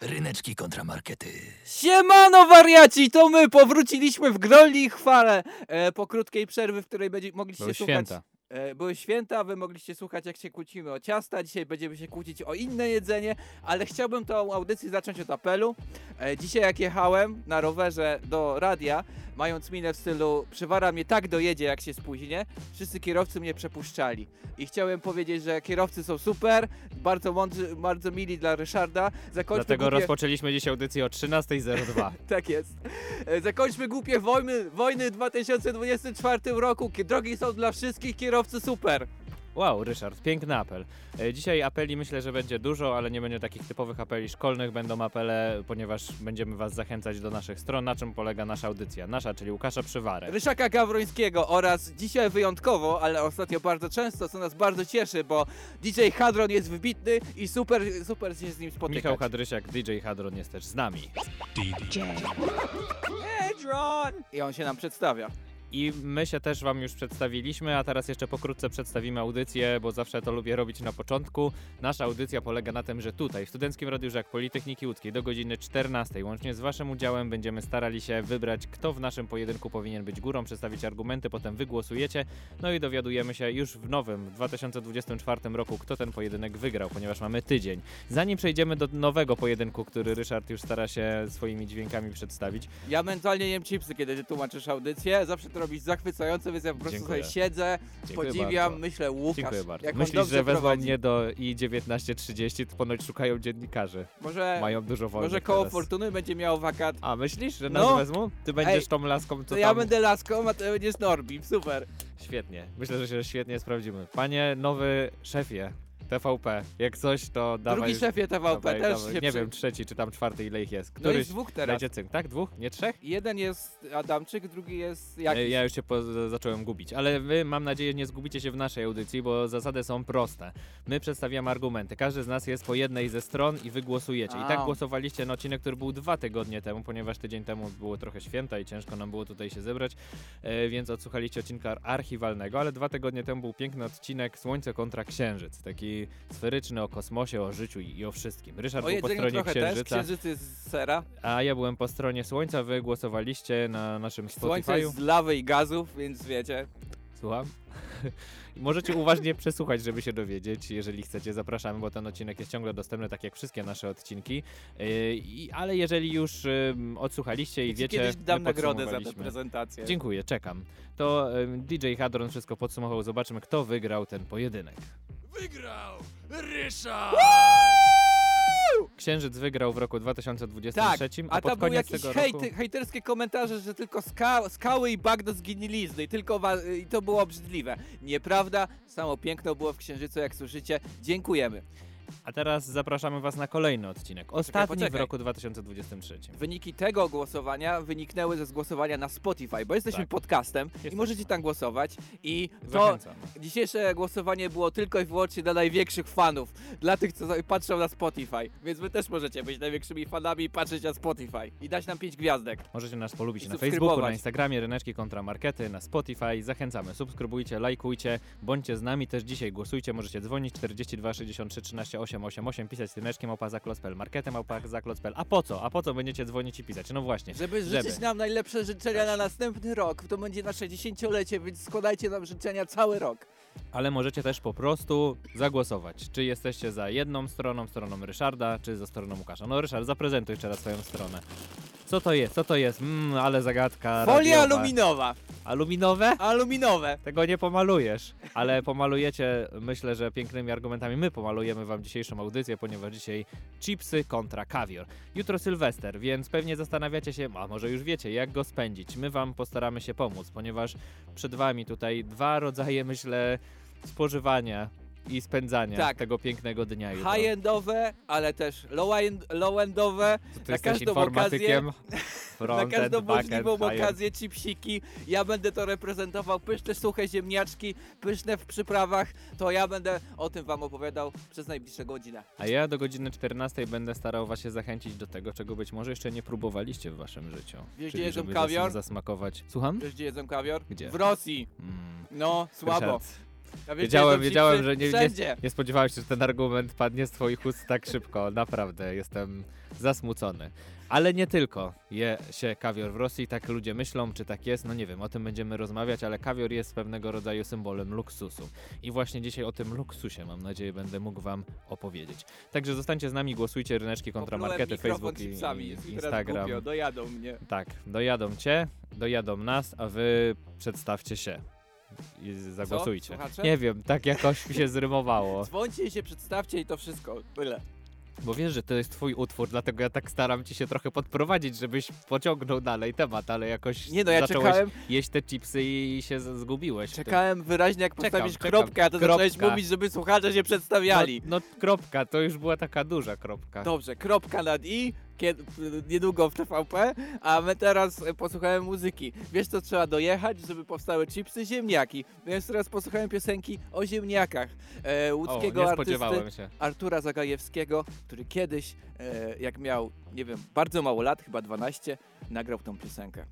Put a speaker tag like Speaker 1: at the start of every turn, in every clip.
Speaker 1: Ryneczki kontramarkety.
Speaker 2: Siemano wariaci, to my powróciliśmy w groli i chwale e, po krótkiej przerwy, w której będzie, mogliście
Speaker 3: Były
Speaker 2: słuchać.
Speaker 3: święta.
Speaker 2: E, były święta, wy mogliście słuchać jak się kłócimy o ciasta, dzisiaj będziemy się kłócić o inne jedzenie, ale chciałbym tą audycję zacząć od apelu. E, dzisiaj jak jechałem na rowerze do radia, mając minę w stylu przywara mnie tak dojedzie jak się spóźnię, wszyscy kierowcy mnie przepuszczali. I chciałem powiedzieć, że kierowcy są super, bardzo mądrzy, bardzo mili dla Ryszarda. Zakończmy
Speaker 3: Dlatego
Speaker 2: głupie...
Speaker 3: rozpoczęliśmy dzisiaj audycję o 13.02.
Speaker 2: Tak jest. E, Zakończmy głupie wojny, wojny w 2024 roku. Drogi są dla wszystkich, kierowcy super.
Speaker 3: Wow, Ryszard, piękny apel. E, Dzisiaj apeli myślę, że będzie dużo, ale nie będzie takich typowych apeli szkolnych. Będą apele, ponieważ będziemy Was zachęcać do naszych stron, na czym polega nasza audycja. Nasza, czyli Łukasza Przywarę.
Speaker 2: Ryszaka Gawrońskiego oraz dzisiaj wyjątkowo, ale ostatnio bardzo często, co nas bardzo cieszy, bo DJ Hadron jest wybitny i super, super się z nim spotykać.
Speaker 3: Michał Hadrysiak, DJ Hadron jest też z nami.
Speaker 2: Hadron! I on się nam przedstawia.
Speaker 3: I my się też Wam już przedstawiliśmy, a teraz jeszcze pokrótce przedstawimy audycję, bo zawsze to lubię robić na początku. Nasza audycja polega na tym, że tutaj, w Studenckim Radiu Żak Politechniki Łódzkiej do godziny 14, łącznie z Waszym udziałem, będziemy starali się wybrać, kto w naszym pojedynku powinien być górą, przedstawić argumenty, potem wygłosujecie, no i dowiadujemy się już w nowym 2024 roku, kto ten pojedynek wygrał, ponieważ mamy tydzień. Zanim przejdziemy do nowego pojedynku, który Ryszard już stara się swoimi dźwiękami przedstawić,
Speaker 2: Ja mentalnie jem chipsy, kiedy tłumaczysz audycję. Zawsze to robisz zachwycająco, więc ja po prostu
Speaker 3: Dziękuję.
Speaker 2: sobie siedzę,
Speaker 3: Dziękuję
Speaker 2: podziwiam,
Speaker 3: bardzo.
Speaker 2: myślę, Łukasz,
Speaker 3: Dziękuję bardzo.
Speaker 2: jak on
Speaker 3: Myślisz,
Speaker 2: dobrze
Speaker 3: że wezmą
Speaker 2: prowadzi.
Speaker 3: mnie do i 19.30, to ponoć szukają dziennikarzy.
Speaker 2: Może,
Speaker 3: Mają dużo wolnych
Speaker 2: może koło
Speaker 3: teraz.
Speaker 2: Fortuny będzie miał wakat.
Speaker 3: A, myślisz, że nas
Speaker 2: No.
Speaker 3: wezmą? Ty będziesz tą laską, co
Speaker 2: To ja
Speaker 3: tam...
Speaker 2: będę laską, a ty będziesz Norbim, super.
Speaker 3: Świetnie. Myślę, że się świetnie sprawdzimy. Panie nowy szefie TVP, jak coś, to dawaj...
Speaker 2: Drugi szefie TVP
Speaker 3: dawaj,
Speaker 2: też
Speaker 3: dawaj.
Speaker 2: się
Speaker 3: Nie
Speaker 2: przy-
Speaker 3: wiem, trzeci czy tam czwarty, ile ich jest.
Speaker 2: No
Speaker 3: Któryś
Speaker 2: jest dwóch teraz.
Speaker 3: dajcie cynk, tak? Dwóch? Nie trzech?
Speaker 2: Jeden jest Adamczyk, drugi jest jakiś.
Speaker 3: Ja już się po, zacząłem gubić, ale wy mam nadzieję nie zgubicie się w naszej audycji, bo zasady są proste. My przedstawiamy argumenty, każdy z nas jest po jednej ze stron i wy głosujecie. I tak głosowaliście na odcinek, który był dwa tygodnie temu, ponieważ tydzień temu było trochę święta i ciężko nam było tutaj się zebrać, e, więc odsłuchaliście odcinka archiwalnego, ale dwa tygodnie temu był piękny odcinek Słońce kontra Księżyc, taki sferyczny o kosmosie, o życiu i, i o wszystkim. Ryszard
Speaker 2: o
Speaker 3: był po stronie
Speaker 2: też,
Speaker 3: Księżyca,
Speaker 2: księżyc jest z sera.
Speaker 3: a ja byłem po stronie Słońca, wy głosowaliście na naszym
Speaker 2: Słońce
Speaker 3: Spotify'u.
Speaker 2: jest z lawy i gazów, więc wiecie.
Speaker 3: Słucham? Możecie uważnie przesłuchać, żeby się dowiedzieć. Jeżeli chcecie, zapraszamy, bo ten odcinek jest ciągle dostępny, tak jak wszystkie nasze odcinki. Yy, ale jeżeli już ym, odsłuchaliście i wiecie,
Speaker 2: kiedyś dam nagrodę za tę prezentację.
Speaker 3: Dziękuję, czekam. To ym, DJ Hadron wszystko podsumował. Zobaczymy, kto wygrał ten pojedynek.
Speaker 1: Wygrał Ryszard!
Speaker 3: Księżyc wygrał w roku 2023,
Speaker 2: Tak,
Speaker 3: a,
Speaker 2: a
Speaker 3: pod
Speaker 2: tam były jakieś hejty,
Speaker 3: roku...
Speaker 2: hejterskie komentarze, że tylko ska skały i bagno zginilizny i tylko i to było obrzydliwe. Nieprawda, samo piękno było w Księżycu, jak słyszycie. Dziękujemy.
Speaker 3: A teraz zapraszamy was na kolejny odcinek. Ostatni w
Speaker 2: poczekaj.
Speaker 3: roku 2023.
Speaker 2: Wyniki tego głosowania wyniknęły ze głosowania na Spotify, bo jesteśmy
Speaker 3: Tak.
Speaker 2: podcastem i
Speaker 3: Jesteśmy.
Speaker 2: możecie tam głosować i to dzisiejsze głosowanie było tylko i wyłącznie dla największych fanów, dla tych, co patrzą na Spotify, więc wy też możecie być największymi fanami i patrzeć na Spotify i dać nam 5 gwiazdek.
Speaker 3: Możecie nas polubić
Speaker 2: I
Speaker 3: na. Facebooku, na Instagramie, Ryneczki kontra Markety, na Spotify. Zachęcamy, subskrybujcie, lajkujcie, bądźcie z nami, też dzisiaj głosujcie, możecie dzwonić 42 63 13 888, pisać ryneczkiem małpa zaklocpel, marketem małpa zaklocpel. A po co? A po co będziecie dzwonić i pisać? No właśnie.
Speaker 2: Żeby
Speaker 3: Żeby.
Speaker 2: życzyć nam najlepsze życzenia na następny rok, to będzie nasze dziesięciolecie, więc składajcie nam życzenia cały rok.
Speaker 3: Ale możecie też po prostu zagłosować. Czy jesteście za jedną stroną, stroną Ryszarda, czy za stroną Łukasza. No Ryszard, zaprezentuj jeszcze raz swoją stronę. Co to jest? Co to jest? Mmm, ale zagadka
Speaker 2: Folia
Speaker 3: radiowa.
Speaker 2: aluminowa.
Speaker 3: Aluminowe?
Speaker 2: Aluminowe.
Speaker 3: Tego nie pomalujesz, ale pomalujecie, myślę, że pięknymi argumentami. My pomalujemy wam dzisiejszą audycję, ponieważ dzisiaj chipsy kontra kawior. Jutro Sylwester, więc pewnie zastanawiacie się, a może już wiecie, jak go spędzić. My wam postaramy się pomóc, ponieważ przed wami tutaj dwa rodzaje, myślę, spożywania i spędzania
Speaker 2: Tak.
Speaker 3: tego pięknego dnia.
Speaker 2: High-endowe, ale też low-end- low-endowe.
Speaker 3: Ty
Speaker 2: na każdą
Speaker 3: informatykiem.
Speaker 2: na każdą możliwą okazję chipsiki. Ja będę to reprezentował. Pyszne, suche ziemniaczki, pyszne w przyprawach. To ja będę o tym wam opowiadał przez najbliższe godzinę.
Speaker 3: A ja do godziny 14 będę starał was się zachęcić do tego, czego być może jeszcze nie próbowaliście w waszym życiu.
Speaker 2: Wiesz, gdzie jedzą kawior?
Speaker 3: zas- zasmakować. Słucham?
Speaker 2: Wiesz, gdzie jedzą kawior?
Speaker 3: Gdzie?
Speaker 2: W Rosji.
Speaker 3: Mm.
Speaker 2: No, słabo.
Speaker 3: Ryszard,
Speaker 2: A wiecie,
Speaker 3: Wiedziałem, wiedziałem, że nie- nie-. Nie spodziewałem się, że ten argument padnie z twoich ust tak szybko. Naprawdę, jestem zasmucony. Ale nie tylko je się kawior w Rosji, tak ludzie myślą, czy tak jest, no nie wiem, o tym będziemy rozmawiać, ale kawior jest pewnego rodzaju symbolem luksusu. I właśnie dzisiaj o tym luksusie, mam nadzieję, będę mógł wam opowiedzieć. Także zostańcie z nami, głosujcie ryneczki kontra
Speaker 2: Poplułem
Speaker 3: markety, Facebook i, i Instagram.
Speaker 2: Głupio, dojadą mnie.
Speaker 3: Tak, dojadą cię, dojadą nas, a wy przedstawcie się i zagłosujcie.
Speaker 2: Słuchacze?
Speaker 3: Nie wiem, tak jakoś mi się zrymowało.
Speaker 2: Dzwońcie się przedstawcie i to wszystko. Tyle.
Speaker 3: Bo wiesz, że to jest twój utwór, dlatego ja tak staram ci się trochę podprowadzić, żebyś pociągnął dalej temat, ale jakoś
Speaker 2: Nie no, ja czekałem,
Speaker 3: jeść te chipsy i się zgubiłeś.
Speaker 2: czekałem wyraźnie jak postawisz
Speaker 3: czekam.
Speaker 2: kropkę, a to
Speaker 3: Kropka.
Speaker 2: zacząłeś mówić, żeby słuchacze się przedstawiali.
Speaker 3: No, no kropka, to już była taka duża kropka.
Speaker 2: Dobrze, kropka nad i, kiedy, niedługo w TVP, a my teraz e, posłuchamy muzyki. Wiesz co trzeba dojechać, żeby powstały chipsy? Ziemniaki. Więc teraz posłuchałem piosenki o ziemniakach e,
Speaker 3: o,
Speaker 2: łódzkiego
Speaker 3: nie
Speaker 2: artysty
Speaker 3: się.
Speaker 2: Artura Zagajewskiego, który kiedyś, e, jak miał, nie wiem, bardzo mało lat, chyba 12, nagrał tą piosenkę.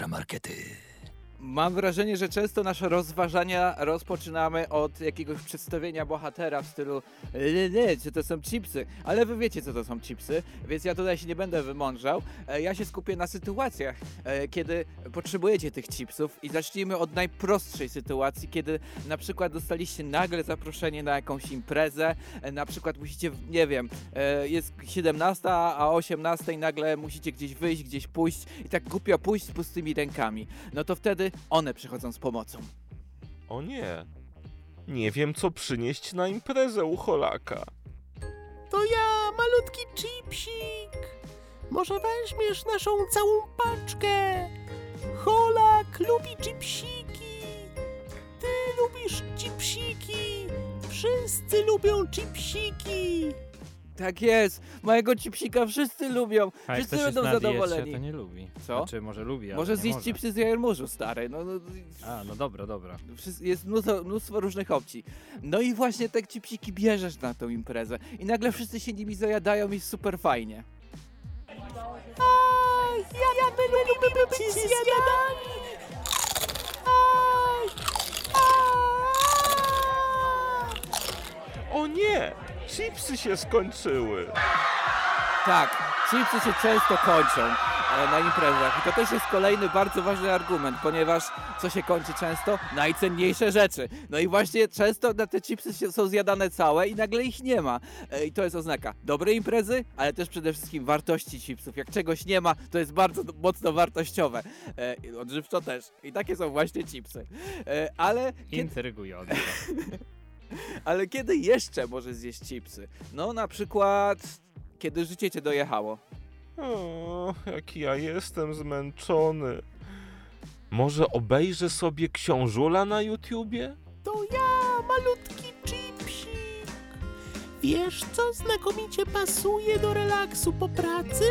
Speaker 1: Ryneczki kontra markety.
Speaker 2: Mam wrażenie, że często nasze rozważania rozpoczynamy od jakiegoś przedstawienia bohatera w stylu nie, nie, czy to są chipsy, ale wy wiecie, co to są chipsy, więc ja tutaj się nie będę wymądrzał. E, Ja się skupię na sytuacjach, e, kiedy potrzebujecie tych chipsów i zacznijmy od najprostszej sytuacji, kiedy na przykład dostaliście nagle zaproszenie na jakąś imprezę, e, na przykład musicie, nie wiem, jest 17, a o 18 nagle musicie gdzieś wyjść, gdzieś pójść i tak głupio pójść z pustymi rękami. No to wtedy one przychodzą z pomocą.
Speaker 4: O nie. Nie wiem, co przynieść na imprezę u Holaka.
Speaker 5: To ja, malutki chipsik. Może weźmiesz naszą całą paczkę? Holak lubi chipsiki. Ty lubisz chipsiki. Wszyscy lubią chipsiki.
Speaker 2: Tak jest, mojego chipsika wszyscy lubią,
Speaker 3: A jak
Speaker 2: wszyscy
Speaker 3: ktoś jest
Speaker 2: będą
Speaker 3: na diecie,
Speaker 2: zadowoleni.
Speaker 3: to nie lubi.
Speaker 2: Co?
Speaker 3: Znaczy, może lubi, ale
Speaker 2: Może
Speaker 3: nie
Speaker 2: zjeść
Speaker 3: może.
Speaker 2: chipsy z jarmużu, stary. No, no,
Speaker 3: A, no dobra, dobra.
Speaker 2: Wszys- Jest mnóstwo, mnóstwo różnych opcji. No i właśnie te chipsiki bierzesz na tą imprezę i nagle wszyscy się nimi zajadają i jest super fajnie.
Speaker 5: Aj, ja, ja my lubimy być aj.
Speaker 4: O nie! Chipsy się skończyły.
Speaker 2: Tak, chipsy się często kończą na imprezach i to też jest kolejny bardzo ważny argument, ponieważ co się kończy często? Najcenniejsze rzeczy. No i właśnie często na te chipsy są zjadane całe i nagle ich nie ma. E, I to jest oznaka dobrej imprezy, ale też przede wszystkim wartości chipsów. Jak czegoś nie ma, to jest bardzo mocno wartościowe. E, odżywczo też. I takie są właśnie chipsy. E, ale kiedy,
Speaker 3: Intrygujące.
Speaker 2: ale kiedy jeszcze możesz zjeść chipsy? No na przykład kiedy życie cię dojechało.
Speaker 4: O, jaki ja jestem zmęczony. Może obejrzę sobie książula na YouTubie?
Speaker 5: To ja, malutki chipsik. Wiesz, co znakomicie pasuje do relaksu po pracy?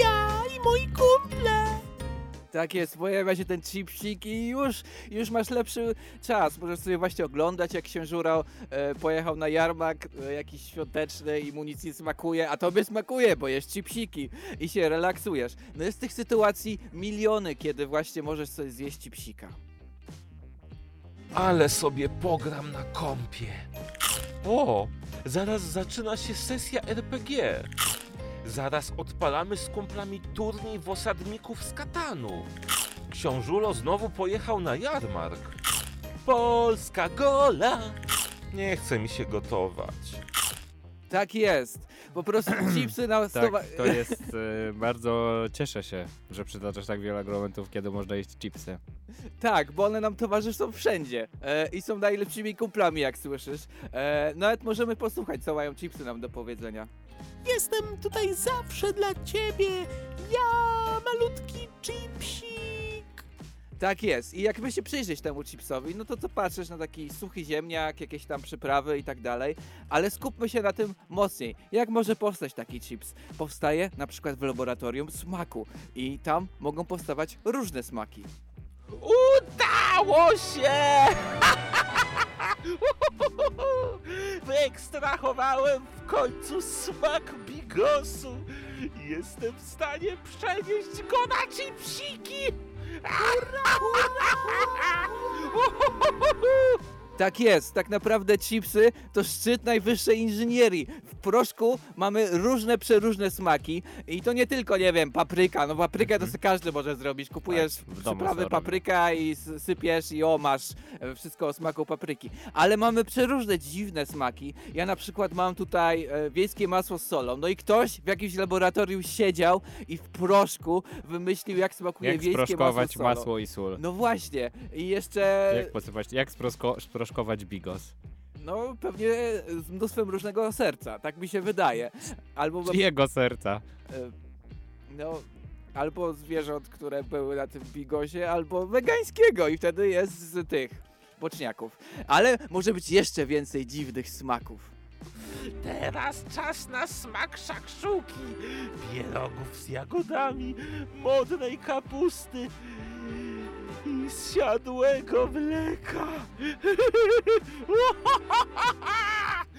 Speaker 5: Ja i moi kumple.
Speaker 2: Tak jest, pojawia się ten chipsik i już, już masz lepszy czas. Możesz sobie właśnie oglądać, jak księżura e, pojechał na jarmark e, jakiś świąteczny i mu nic nie smakuje, a tobie smakuje, bo jest chipsiki i się relaksujesz. No jest tych sytuacji miliony, kiedy właśnie możesz sobie zjeść chipsika.
Speaker 4: Ale sobie pogram na kompie. O, zaraz zaczyna się sesja RPG. Zaraz odpalamy z kumplami turniej w osadników z Katanu. Książulo znowu pojechał na jarmark. Polska gola! Nie chce mi się gotować.
Speaker 2: Tak jest. Po prostu chipsy na
Speaker 3: Tak,
Speaker 2: stowa-
Speaker 3: to jest e, bardzo cieszę się, że przytaczasz tak wiele argumentów, kiedy można jeść chipsy.
Speaker 2: Tak, bo one nam towarzyszą wszędzie e, i są najlepszymi kumplami, jak słyszysz. E, nawet możemy posłuchać, co mają chipsy nam do powiedzenia.
Speaker 5: Jestem tutaj zawsze dla ciebie. Ja, malutki chipsik.
Speaker 2: Tak jest. I jakby się przyjrzeć temu chipsowi, no to co patrzysz na taki suchy ziemniak, jakieś tam przyprawy i tak dalej, ale skupmy się na tym mocniej. Jak może powstać taki chips? Powstaje na przykład w laboratorium smaku i tam mogą powstawać różne smaki.
Speaker 4: Udało się! Wyekstrahowałem w końcu smak bigosu. Jestem w stanie przenieść go na chipsiki.
Speaker 2: Tak jest, tak naprawdę chipsy to szczyt najwyższej inżynierii. W proszku mamy różne, przeróżne smaki i to nie tylko, nie wiem, papryka, no paprykę to sobie każdy może zrobić. Kupujesz
Speaker 3: Tak,
Speaker 2: przyprawy
Speaker 3: robię.
Speaker 2: papryka i sypiesz i o, masz e, wszystko o smaku papryki. Ale mamy przeróżne, dziwne smaki. Ja na przykład mam tutaj e, wiejskie masło z solą, no i ktoś w jakimś laboratorium siedział i w proszku wymyślił, jak smakuje
Speaker 3: Jak
Speaker 2: wiejskie masło z solą.
Speaker 3: masło i sól?
Speaker 2: No właśnie, i jeszcze...
Speaker 3: Jak posypać, jak sprosko, sproszkować bigos?
Speaker 2: No, pewnie z mnóstwem różnego serca, tak mi się wydaje. Albo,
Speaker 3: Jego serca.
Speaker 2: e, no, albo zwierząt, które były na tym bigosie, albo wegańskiego i wtedy jest z tych boczniaków. Ale może być jeszcze więcej dziwnych smaków.
Speaker 4: Teraz czas na smak szakszuki, pierogów z jagodami, modnej kapusty i zsiadłego mleka.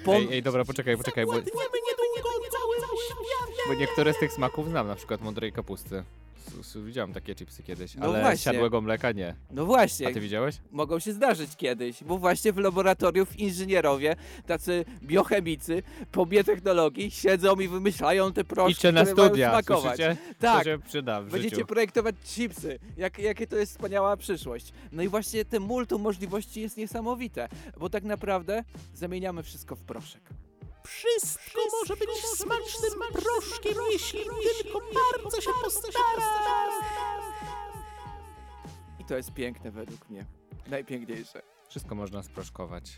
Speaker 3: Ej, ej, dobra, poczekaj, poczekaj, bo, bo niektóre z tych smaków znam, na przykład mądrej kapusty. Widziałem takie chipsy kiedyś,
Speaker 2: No
Speaker 3: ale
Speaker 2: właśnie.
Speaker 3: siadłego mleka nie.
Speaker 2: No właśnie,
Speaker 3: A ty widziałeś?
Speaker 2: mogą się zdarzyć kiedyś, bo właśnie w laboratorium inżynierowie, tacy biochemicy po biotechnologii siedzą i wymyślają te proszki,
Speaker 3: Idźcie na
Speaker 2: które mają
Speaker 3: studia,
Speaker 2: smakować.
Speaker 3: słyszycie?
Speaker 2: Tak,
Speaker 3: To się przyda w
Speaker 2: Będziecie
Speaker 3: życiu.
Speaker 2: projektować chipsy. Jak, jakie to jest wspaniała przyszłość. No i właśnie te multum możliwości jest niesamowite, bo tak naprawdę zamieniamy wszystko w proszek.
Speaker 5: Wszystko może być smacznym proszkiem, jeśli tylko bardzo się postara.
Speaker 2: I to jest piękne według mnie. Najpiękniejsze.
Speaker 3: Wszystko można sproszkować.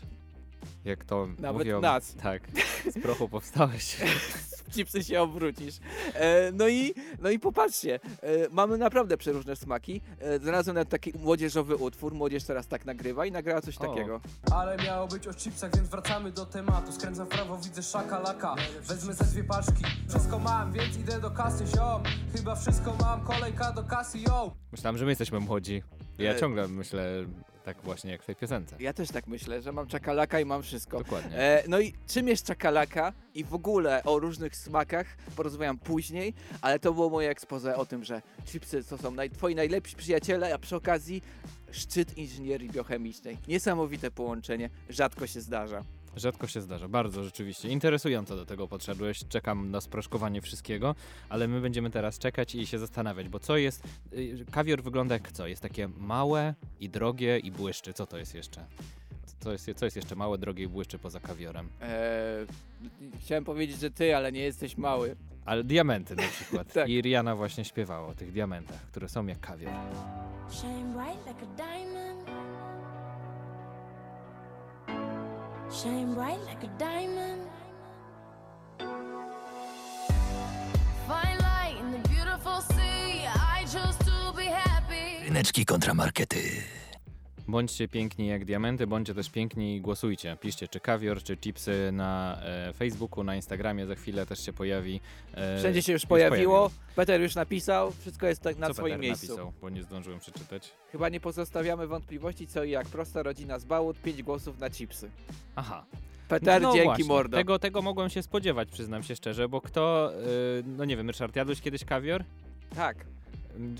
Speaker 3: Jak to
Speaker 2: Nawet
Speaker 3: mówią.
Speaker 2: nas.
Speaker 3: Tak, z prochu powstałeś.
Speaker 2: Chipsy się obrócisz. E, no, i, no i popatrzcie, e, mamy naprawdę przeróżne smaki. E, znalazłem nawet taki młodzieżowy utwór, młodzież teraz tak nagrywa i nagrała coś
Speaker 3: O.
Speaker 2: takiego.
Speaker 6: Ale miało być o chipsach, więc wracamy do tematu Skręcam w prawo, widzę szakalaka Wezmę ze dwie paczki Wszystko mam, więc idę do kasy, ziom Chyba wszystko mam, kolejka do kasy, yo
Speaker 3: Myślałem, że my jesteśmy młodzi. Ja
Speaker 2: E.
Speaker 3: ciągle myślę tak właśnie jak w tej piosence.
Speaker 2: Ja też tak myślę, że mam czakalaka i mam wszystko.
Speaker 3: Dokładnie.
Speaker 2: E, no i czym jest czakalaka i w ogóle o różnych smakach porozmawiam później, ale to było moje expose o tym, że chipsy to są naj, twoi najlepsi przyjaciele, a przy okazji szczyt inżynierii biochemicznej. Niesamowite połączenie, rzadko się zdarza.
Speaker 3: Rzadko się zdarza, bardzo rzeczywiście. Interesująco do tego podszedłeś. Czekam na sproszkowanie wszystkiego, ale my będziemy teraz czekać i się zastanawiać, bo co jest. y, Kawior wygląda jak co? Jest takie małe i drogie i błyszczy. Co to jest jeszcze? Co jest, co jest jeszcze małe, drogie i błyszczy poza kawiorem?
Speaker 2: E, chciałem powiedzieć, że ty, ale nie jesteś mały.
Speaker 3: Ale diamenty na przykład.
Speaker 2: Tak.
Speaker 3: I Rihanna właśnie śpiewała o tych diamentach, które są jak kawior.
Speaker 7: Shine bright like a diamond. Shine bright like a diamond. Fine light in the beautiful sea. I chose to be happy.
Speaker 1: Ryneczki kontramarkety.
Speaker 3: Bądźcie piękni jak diamenty, bądźcie też piękni i głosujcie. Piszcie czy kawior, czy chipsy na e, Facebooku, na Instagramie, za chwilę też się pojawi. E,
Speaker 2: Wszędzie się już pojawiło, Peter już napisał, wszystko jest tak na
Speaker 3: Co
Speaker 2: swoim
Speaker 3: Peter
Speaker 2: miejscu.
Speaker 3: napisał, bo nie zdążyłem przeczytać.
Speaker 2: Chyba nie pozostawiamy wątpliwości co i jak. Prosta rodzina z Bałut, 5 głosów na chipsy.
Speaker 3: Aha.
Speaker 2: Peter,
Speaker 3: no
Speaker 2: dzięki
Speaker 3: właśnie,
Speaker 2: mordo.
Speaker 3: Tego, tego mogłem się spodziewać, przyznam się szczerze, bo kto, y, no nie wiem, Ryszard, jadłeś kiedyś kawior?
Speaker 2: Tak.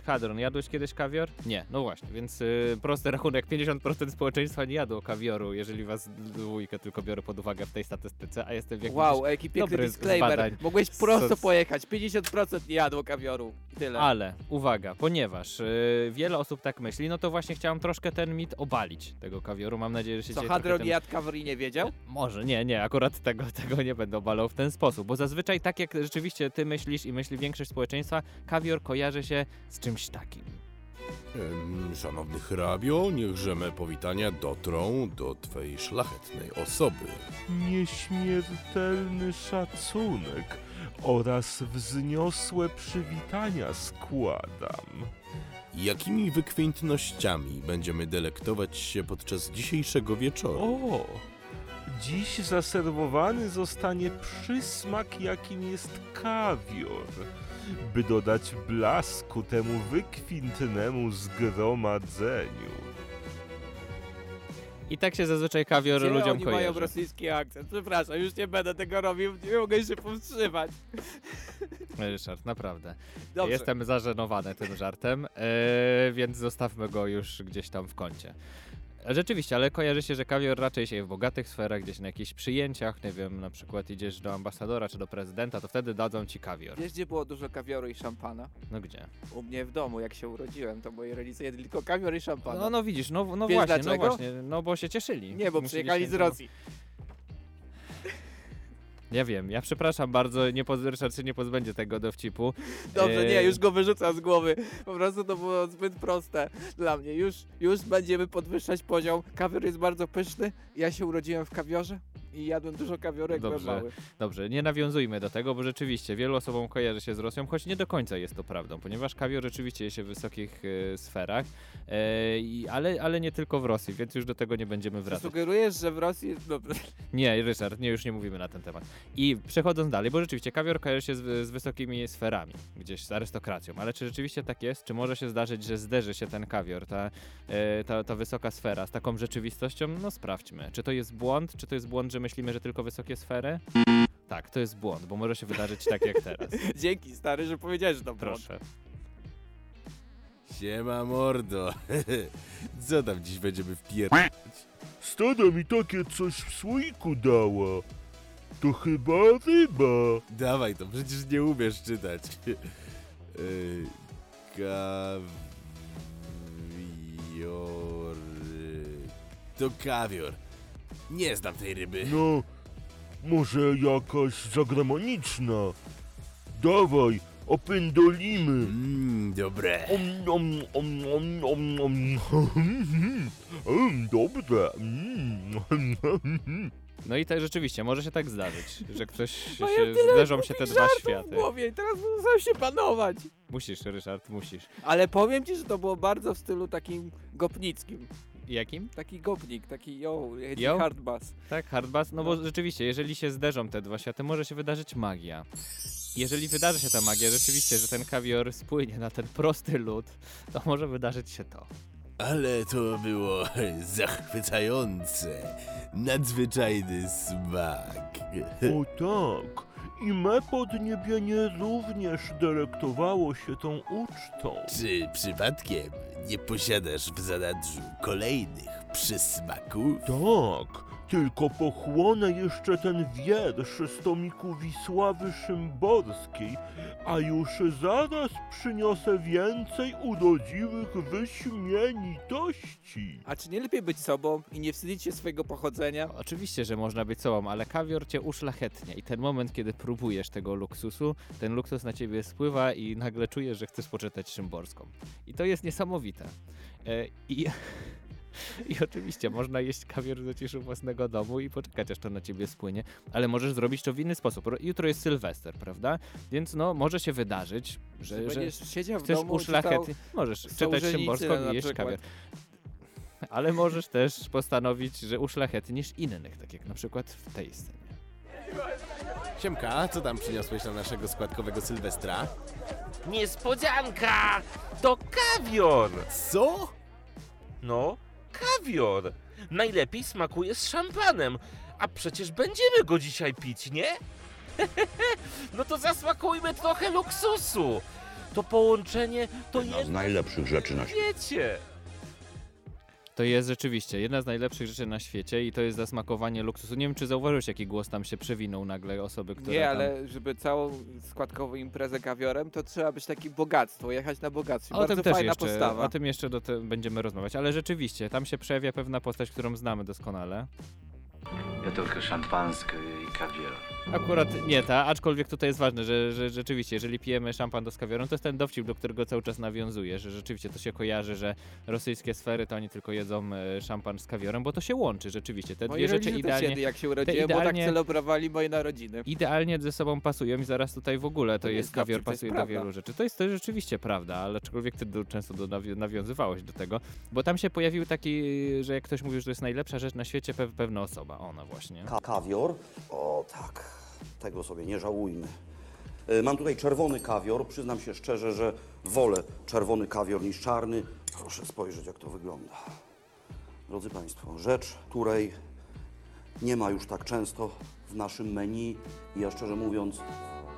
Speaker 3: Hadron, jadłeś kiedyś kawior? Nie, no właśnie, więc y, prosty rachunek, 50% społeczeństwa nie jadło kawioru, jeżeli was dwójkę tylko biorę pod uwagę w tej statystyce, a jestem w jakimś...
Speaker 2: Wow, jaki piękny disclaimer. Mogłeś prosto pojechać. 50% nie jadło kawioru. Tyle.
Speaker 3: Ale, uwaga, ponieważ y, wiele osób tak myśli, no to właśnie chciałem troszkę ten mit obalić, tego kawioru, mam nadzieję, że się
Speaker 2: Co, Hadron
Speaker 3: ten...
Speaker 2: jadł kaworu i nie wiedział?
Speaker 3: Może, nie, nie, akurat tego, tego nie będę obalał w ten sposób, bo zazwyczaj tak jak rzeczywiście ty myślisz i myśli większość społeczeństwa, kawior kojarzy się z czymś takim.
Speaker 8: Em, Szanowny hrabio, niechże me powitania dotrą do twej szlachetnej osoby.
Speaker 4: Nieśmiertelny szacunek oraz wzniosłe przywitania składam.
Speaker 8: Jakimi wykwintnościami będziemy delektować się podczas dzisiejszego wieczoru?
Speaker 4: O! Dziś zaserwowany zostanie przysmak, jakim jest kawior, by dodać blasku temu wykwintnemu zgromadzeniu.
Speaker 3: I tak się zazwyczaj kawior
Speaker 2: Gdzie
Speaker 3: ludziom
Speaker 2: oni mają
Speaker 3: kojarzy.
Speaker 2: rosyjski akcent? Przepraszam, już nie będę tego robił, nie mogę się powstrzymać.
Speaker 3: Ryszard, naprawdę.
Speaker 2: Dobrze.
Speaker 3: Jestem zażenowany tym żartem, e, więc zostawmy go już gdzieś tam w kącie. Rzeczywiście, ale kojarzy się, że kawior raczej się je w bogatych sferach, gdzieś na jakichś przyjęciach, nie wiem, na przykład idziesz do ambasadora czy do prezydenta, to wtedy dadzą ci kawior.
Speaker 2: Wiesz, gdzie było dużo kawioru i szampana?
Speaker 3: No gdzie?
Speaker 2: U mnie w domu, jak się urodziłem, to moi rodzice jedli tylko kawior i szampana.
Speaker 3: No, no widzisz, no, no
Speaker 2: Wiesz
Speaker 3: właśnie,
Speaker 2: dlaczego?
Speaker 3: no właśnie, no bo się cieszyli.
Speaker 2: nie, bo
Speaker 3: Musieli
Speaker 2: przyjechali
Speaker 3: się-
Speaker 2: z Rosji.
Speaker 3: Ja wiem, ja przepraszam bardzo, nie poz... Ryszard się nie pozbędzie tego dowcipu.
Speaker 2: Dobrze, nie,
Speaker 3: Eee,
Speaker 2: już go wyrzucam z głowy. Po prostu to było zbyt proste dla mnie. Już, już będziemy podwyższać poziom. Kawior jest bardzo pyszny. Ja się urodziłem w kawiorze i jadłem dużo byłem
Speaker 3: Dobrze.
Speaker 2: mały.
Speaker 3: Dobrze, nie nawiązujmy do tego, bo rzeczywiście wielu osobom kojarzy się z Rosją, choć nie do końca jest to prawdą, ponieważ kawior rzeczywiście je się w wysokich e, sferach, e, ale, ale nie tylko w Rosji, więc już do tego nie będziemy wracać.
Speaker 2: sugerujesz, że w Rosji jest dobre?
Speaker 3: Nie, Ryszard, nie, już nie mówimy na ten temat. I przechodząc dalej, bo rzeczywiście kawior kojarzy się z, z wysokimi sferami, gdzieś z arystokracją, ale czy rzeczywiście tak jest? Czy może się zdarzyć, że zderzy się ten kawior, ta, e, ta, ta wysoka sfera z taką rzeczywistością? No sprawdźmy. Czy to jest błąd? Czy to jest błąd, że myślimy, że tylko wysokie sfery? Tak, to jest błąd, bo może się wydarzyć tak jak teraz.
Speaker 2: Dzięki, stary, że powiedziałeś, że to błąd.
Speaker 3: Proszę.
Speaker 8: Siema mordo. Co tam dziś będziemy wpierdać?
Speaker 9: Stada mi takie coś w słoiku dała. To chyba ryba.
Speaker 8: Dawaj to, przecież nie umiesz czytać. Yy, Kawior... To kawior. Nie znam tej ryby.
Speaker 9: No, może jakaś zagraniczna. Dawaj, opędolimy.
Speaker 8: Mmm, dobre.
Speaker 9: Om, om, om, om, om, om. Mm, Dobre. Mm.
Speaker 3: No i tak rzeczywiście, może się tak zdarzyć, że ktoś
Speaker 2: No
Speaker 3: się,
Speaker 2: ja tyle
Speaker 3: zderzą się te dwa
Speaker 2: żartów
Speaker 3: światy.
Speaker 2: w głowie i teraz muszę się panować.
Speaker 3: Musisz, Ryszard, musisz.
Speaker 2: Ale powiem ci, że to było bardzo w stylu takim gopnickim.
Speaker 3: Jakim?
Speaker 2: Taki gopnik, taki yo,
Speaker 3: Yo?
Speaker 2: hard bass.
Speaker 3: Tak, hard bass, no bo rzeczywiście, jeżeli się zderzą te dwa światy, może się wydarzyć magia. Jeżeli wydarzy się ta magia, rzeczywiście, że ten kawior spłynie na ten prosty lód, to może wydarzyć się to.
Speaker 8: Ale to było zachwycające. Nadzwyczajny smak.
Speaker 9: O tak. I me podniebienie również delektowało się tą ucztą.
Speaker 8: Czy przypadkiem nie posiadasz w zanadrzu kolejnych przysmaków?
Speaker 9: Tak, tylko pochłonę jeszcze ten wiersz z tomiku Wisławy Szymborskiej, a już zaraz przyniosę więcej urodziwych wyśmienitości.
Speaker 2: A czy nie lepiej być sobą i nie wstydzić się swojego pochodzenia?
Speaker 3: Oczywiście, że można być sobą, ale kawior cię uszlachetnia i ten moment, kiedy próbujesz tego luksusu, ten luksus na ciebie spływa i nagle czujesz, że chcesz poczytać Szymborską. I to jest niesamowite. E, I... I oczywiście można jeść kawior w zaciszu własnego domu i poczekać, aż to na ciebie spłynie, ale możesz zrobić to w inny sposób. Ro- Jutro jest Sylwester, prawda? Więc no, może się wydarzyć, że, że
Speaker 2: Będziesz siedział w
Speaker 3: chcesz uszlachetnić. Możesz czytać Szymborską i jeść
Speaker 2: przykład.
Speaker 3: kawior. Ale możesz też postanowić, że uszlachetnisz innych, tak jak na przykład w tej scenie.
Speaker 8: Siemka, co tam przyniosłeś na naszego składkowego Sylwestra?
Speaker 10: Niespodzianka! To kawior!
Speaker 8: Co?
Speaker 10: No, kawior! Najlepiej smakuje z szampanem, a przecież będziemy go dzisiaj pić, nie? no to zasmakujmy trochę luksusu! To połączenie to
Speaker 11: Jedna z najlepszych rzeczy na świecie.
Speaker 3: To jest rzeczywiście jedna z najlepszych rzeczy na świecie i to jest zasmakowanie luksusu. Nie wiem, czy zauważyłeś, jaki głos tam się przewinął nagle osoby, które
Speaker 2: Nie,
Speaker 3: tam...
Speaker 2: ale żeby całą składkową imprezę kawiorem, to trzeba być taki bogactwo, jechać na bogactwie.
Speaker 3: O
Speaker 2: Bardzo
Speaker 3: tym też
Speaker 2: fajna
Speaker 3: jeszcze,
Speaker 2: postawa.
Speaker 3: o tym jeszcze do te, będziemy rozmawiać, ale rzeczywiście, tam się przejawia pewna postać, którą znamy doskonale.
Speaker 12: Ja tylko szampanskie i kawior.
Speaker 3: Akurat nie ta, aczkolwiek tutaj jest ważne, że, że rzeczywiście, jeżeli pijemy szampan do z kawiorem, to jest ten dowcip, do którego cały czas nawiązuje, że rzeczywiście to się kojarzy, że rosyjskie sfery to oni tylko jedzą e, szampan z kawiorem, bo to się łączy rzeczywiście. Te
Speaker 2: Moi
Speaker 3: dwie rzeczy
Speaker 2: rodzice też
Speaker 3: idealnie,
Speaker 2: jedli, jak się urodziłem, bo
Speaker 3: idealnie-
Speaker 2: tak celebrowali moje narodziny.
Speaker 3: idealnie ze sobą pasują i zaraz tutaj w ogóle to,
Speaker 2: To
Speaker 3: jest
Speaker 2: dowcip,
Speaker 3: kawior
Speaker 2: jest
Speaker 3: pasuje do wielu rzeczy. To jest to rzeczywiście prawda, ale aczkolwiek ty do, często do, nawi- nawiązywałeś do tego, bo tam się pojawił taki, że jak ktoś mówił, że to jest najlepsza rzecz na świecie, pe pewna osoba, ona właśnie.
Speaker 11: Ka kawior? O tak, tego sobie nie żałujmy. Y, Mam tutaj czerwony kawior. Przyznam się szczerze, że wolę czerwony kawior niż czarny. Proszę spojrzeć, jak to wygląda. drodzy Państwo, rzecz, której nie ma już tak często w naszym menu i ja szczerze mówiąc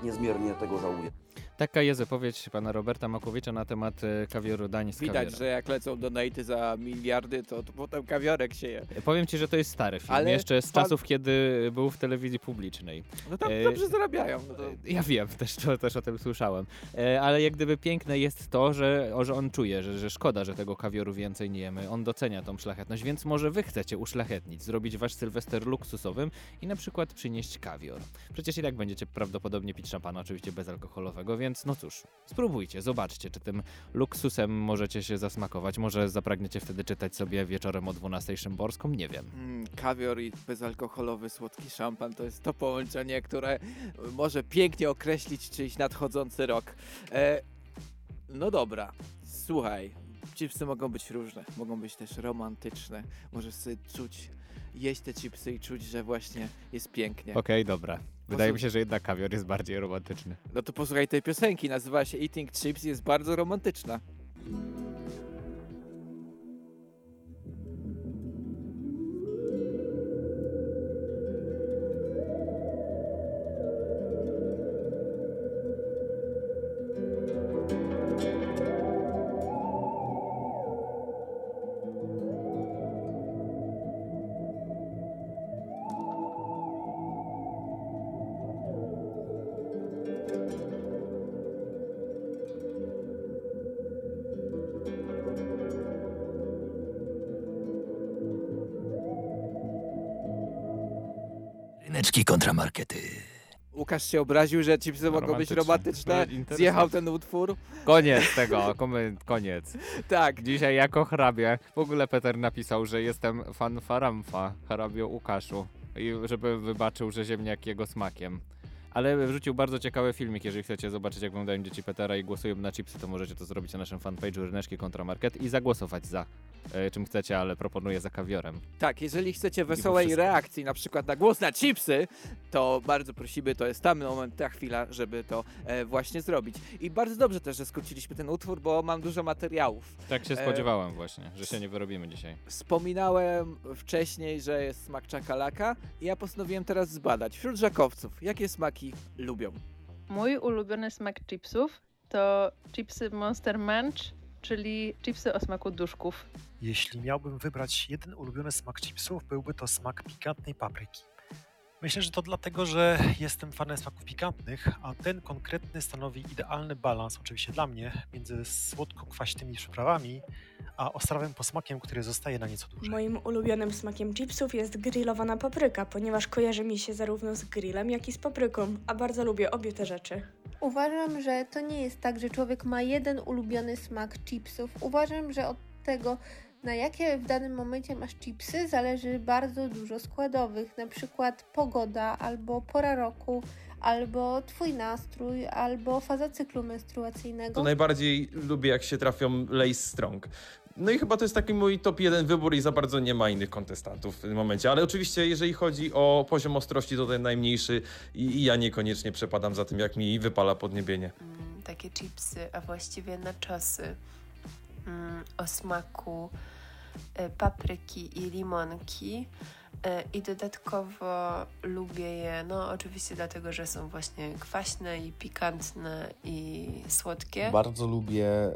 Speaker 11: niezmiernie tego żałuję.
Speaker 3: Taka jest wypowiedź pana Roberta Makowicza na temat e, kawioru dań z
Speaker 2: Widać,
Speaker 3: kawiorem.
Speaker 2: że jak lecą donaty za miliardy, to, to potem kawiorek się je.
Speaker 3: Powiem ci, że to jest stary film,
Speaker 2: Ale
Speaker 3: jeszcze z
Speaker 2: pan-
Speaker 3: czasów, kiedy był w telewizji publicznej.
Speaker 2: No tam
Speaker 3: E,
Speaker 2: dobrze zarabiają. No to...
Speaker 3: Ja wiem, też, to, też o tym słyszałem. E, ale jak gdyby piękne jest to, że, o, że on czuje, że, że szkoda, że tego kawioru więcej nie jemy. On docenia tą szlachetność, więc może wy chcecie uszlachetnić, zrobić wasz sylwester luksusowym i na przykład przynieść kawior. Przecież i tak będziecie prawdopodobnie pić szampana, oczywiście bezalkoholowego, więc no cóż, spróbujcie, zobaczcie, czy tym luksusem możecie się zasmakować. Może zapragniecie wtedy czytać sobie wieczorem o 12 Szymborską, nie wiem.
Speaker 2: Mm, kawior i bezalkoholowy słodki szampan to jest to połączenie, które może pięknie określić czyjś nadchodzący rok. E, no dobra, słuchaj, chipsy mogą być różne, mogą być też romantyczne. Możesz sobie czuć, jeść te chipsy i czuć, że właśnie jest pięknie.
Speaker 3: Okej, dobra. Wydaje mi się, że jednak kawior jest bardziej romantyczny.
Speaker 2: No to posłuchaj tej piosenki, nazywa się Eating Chips, jest bardzo romantyczna.
Speaker 13: Ryneczki kontramarkety.
Speaker 2: Łukasz się obraził, że chipsy mogą być
Speaker 3: Romantyczne.
Speaker 2: Zjechał ten utwór.
Speaker 3: Koniec tego, komy- koniec.
Speaker 2: Tak.
Speaker 3: Dzisiaj jako hrabie, w ogóle Peter napisał, że jestem fan Faramfa, hrabio Łukaszu. I żeby wybaczył, że ziemniak jego smakiem. Ale wrzucił bardzo ciekawy filmik, jeżeli chcecie zobaczyć jak wyglądają dzieci Petera i głosują na chipsy, to możecie to zrobić na naszym fanpage'u Ryneczki Kontramarket i zagłosować za e, czym chcecie, ale proponuję za kawiorem.
Speaker 2: Tak, jeżeli chcecie wesołej reakcji, na przykład na głos na chipsy, to bardzo prosimy, to jest tam moment, ta chwila, żeby to e, właśnie zrobić. I bardzo dobrze też, że skróciliśmy ten utwór, bo mam dużo materiałów.
Speaker 3: Tak się
Speaker 2: E,
Speaker 3: spodziewałem właśnie, że się nie wyrobimy dzisiaj.
Speaker 2: Wspominałem wcześniej, że jest smak czakalaka i ja postanowiłem teraz zbadać wśród żakowców, jakie smaki lubią.
Speaker 14: Mój ulubiony smak chipsów to chipsy Monster Munch, czyli chipsy o smaku duszków.
Speaker 15: Jeśli miałbym wybrać jeden ulubiony smak chipsów, byłby to smak pikantnej papryki. Myślę, że to dlatego, że jestem fanem smaków pikantnych, a ten konkretny stanowi idealny balans, oczywiście dla mnie, między słodko-kwaśnymi przyprawami, a ostrawym posmakiem, który zostaje na nieco dłużej.
Speaker 16: Moim ulubionym smakiem chipsów jest grillowana papryka, ponieważ kojarzy mi się zarówno z grillem, jak i z papryką, a bardzo lubię obie te rzeczy.
Speaker 17: Uważam, że to nie jest tak, że człowiek ma jeden ulubiony smak chipsów. Uważam, że od tego, na jakie w danym momencie masz chipsy, zależy bardzo dużo składowych, na przykład pogoda, albo pora roku, albo twój nastrój, albo faza cyklu menstruacyjnego.
Speaker 18: To najbardziej lubię, jak się trafią Lace Strong. No i chyba to jest taki mój top jeden wybór i za bardzo nie ma innych kontestantów w tym momencie. Ale oczywiście, jeżeli chodzi o poziom ostrości, to ten najmniejszy i, i ja niekoniecznie przepadam za tym, jak mi wypala podniebienie.
Speaker 19: takie chipsy, a właściwie naczosy mm, o smaku papryki i limonki. E, I dodatkowo lubię je, no oczywiście dlatego, że są właśnie kwaśne i pikantne i słodkie.
Speaker 20: Bardzo lubię e,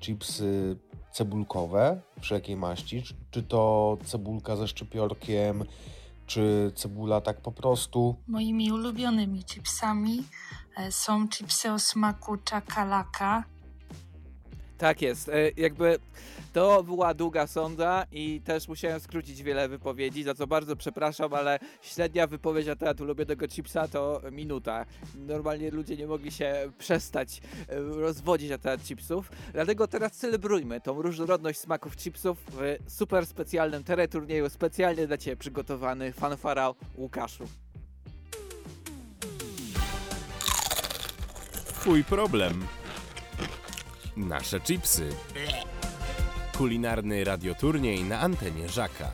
Speaker 20: chipsy cebulkowe, wszelkiej maści. Czy, czy to cebulka ze szczypiorkiem, czy cebula tak po prostu.
Speaker 21: Moimi ulubionymi chipsami e, są chipsy o smaku czakalaka.
Speaker 2: Tak jest, e, jakby to była długa sonda i też musiałem skrócić wiele wypowiedzi, za co bardzo przepraszam, ale średnia wypowiedź na temat ulubionego chipsa to minuta. Normalnie ludzie nie mogli się przestać e, rozwodzić na temat chipsów, dlatego teraz celebrujmy tą różnorodność smaków chipsów w super specjalnym teleturnieju, specjalnie dla Ciebie przygotowany fanfara Łukaszu.
Speaker 8: Twój problem. Nasze chipsy. Kulinarny radioturniej na antenie Żaka.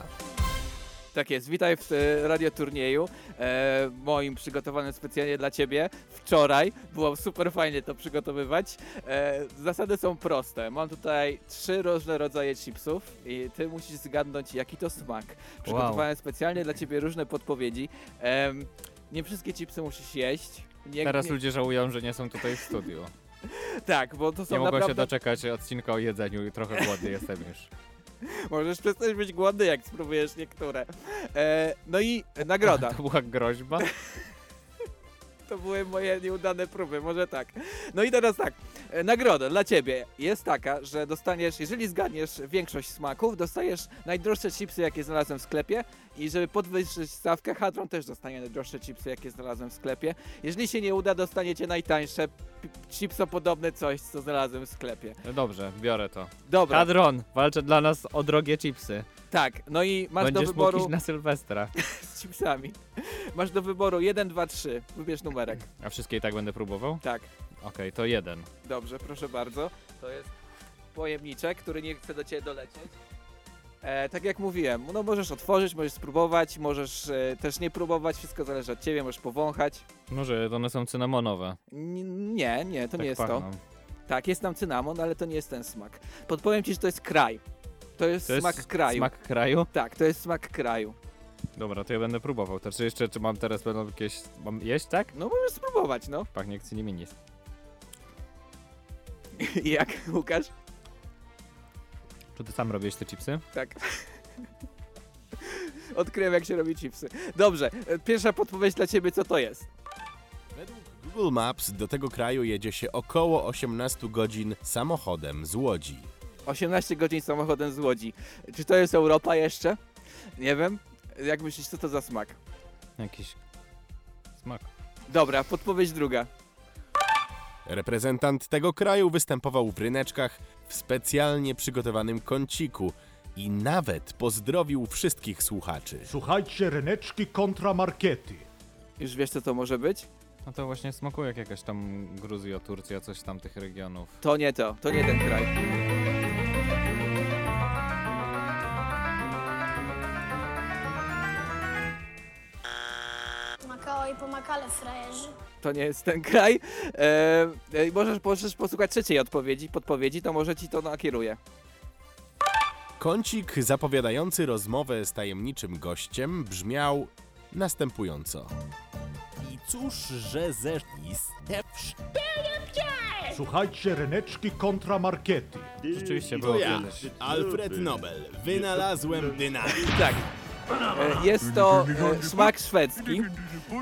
Speaker 2: Tak jest, witaj w e, radioturnieju, e, moim przygotowanym specjalnie dla Ciebie. Wczoraj. Było super fajnie to przygotowywać. E, zasady są proste. Mam tutaj trzy różne rodzaje chipsów i ty musisz zgadnąć, jaki to smak. Przygotowałem specjalnie dla ciebie różne podpowiedzi. Em, nie wszystkie chipsy musisz jeść. Nie,
Speaker 3: Teraz
Speaker 2: nie,
Speaker 3: ludzie żałują, że nie są tutaj w studiu.
Speaker 2: Tak, bo to są
Speaker 3: Nie mogłem
Speaker 2: naprawdę...
Speaker 3: się doczekać odcinka o jedzeniu i trochę głodny jestem już.
Speaker 2: Możesz przestać być głodny, jak spróbujesz niektóre. E, no i nagroda.
Speaker 3: To była groźba?
Speaker 2: To były moje nieudane próby, może tak. No i teraz tak, nagroda dla ciebie jest taka, że dostaniesz, jeżeli zgadniesz większość smaków, dostajesz najdroższe chipsy, jakie znalazłem w sklepie i żeby podwyższyć stawkę, Hadron też dostanie najdroższe chipsy, jakie znalazłem w sklepie. Jeżeli się nie uda, dostaniecie najtańsze chipsopodobne coś, co znalazłem w sklepie.
Speaker 3: No dobrze, biorę to.
Speaker 2: Dobra.
Speaker 3: Hadron, walczę dla nas o drogie chipsy.
Speaker 2: Tak, no i masz
Speaker 3: Będziesz
Speaker 2: do wyboru...
Speaker 3: mógł na Sylwestra.
Speaker 2: z chipsami. Masz do wyboru 1, 2, 3. Wybierz numerek.
Speaker 3: A wszystkie i tak będę próbował?
Speaker 2: Tak.
Speaker 3: Okej, to jeden.
Speaker 2: Dobrze, proszę bardzo. To jest pojemniczek, który nie chce do ciebie dolecieć. E, tak jak mówiłem, no możesz otworzyć, możesz spróbować, możesz e, też nie próbować, wszystko zależy od ciebie, możesz powąchać.
Speaker 3: Może one są cynamonowe.
Speaker 2: N- nie, nie, to
Speaker 3: Tak
Speaker 2: nie jest
Speaker 3: pachną.
Speaker 2: to. Tak, jest tam cynamon, ale to nie jest ten smak. Podpowiem ci, że to jest kraj. To jest
Speaker 3: To jest
Speaker 2: smak kraju.
Speaker 3: Smak kraju?
Speaker 2: Tak, to jest smak kraju.
Speaker 3: Dobra, to ja będę próbował. To czy jeszcze, czy mam teraz będą jakieś... Mam jeść, tak?
Speaker 2: No możesz spróbować, no.
Speaker 3: Pachnie jak ciniminis.
Speaker 2: I jak, Łukasz?
Speaker 3: Czy ty sam robisz te chipsy?
Speaker 2: Tak. Odkryłem, jak się robi chipsy. Dobrze, e, pierwsza podpowiedź dla ciebie, co to jest?
Speaker 8: Według Google Maps do tego kraju jedzie się około 18 godzin samochodem z Łodzi.
Speaker 2: 18 godzin samochodem z Łodzi. Czy to jest Europa jeszcze? Nie wiem. Jak myślisz, co to za smak?
Speaker 3: Jakiś smak.
Speaker 2: Dobra, podpowiedź druga.
Speaker 8: Reprezentant tego kraju występował w ryneczkach w specjalnie przygotowanym kąciku i nawet pozdrowił wszystkich słuchaczy.
Speaker 22: Słuchajcie, ryneczki kontra markety.
Speaker 2: Już wiesz, co to może być?
Speaker 3: No to właśnie smakuje jak jakaś tam Gruzja, Turcja, coś tam tych regionów.
Speaker 2: To nie to, to nie ten kraj.
Speaker 13: Frajerzy.
Speaker 2: To nie jest ten kraj. E, e, możesz, możesz posłuchać trzeciej odpowiedzi, podpowiedzi, to może ci to nakieruje.
Speaker 8: Kącik zapowiadający rozmowę z tajemniczym gościem brzmiał następująco. I cóż, że ze istewsz...
Speaker 22: Słuchajcie, ryneczki kontra markety.
Speaker 3: Rzeczywiście było
Speaker 8: ja. Alfred Nobel, wynalazłem dynamit.
Speaker 2: Tak. E, Jest to e, smak szwedzki.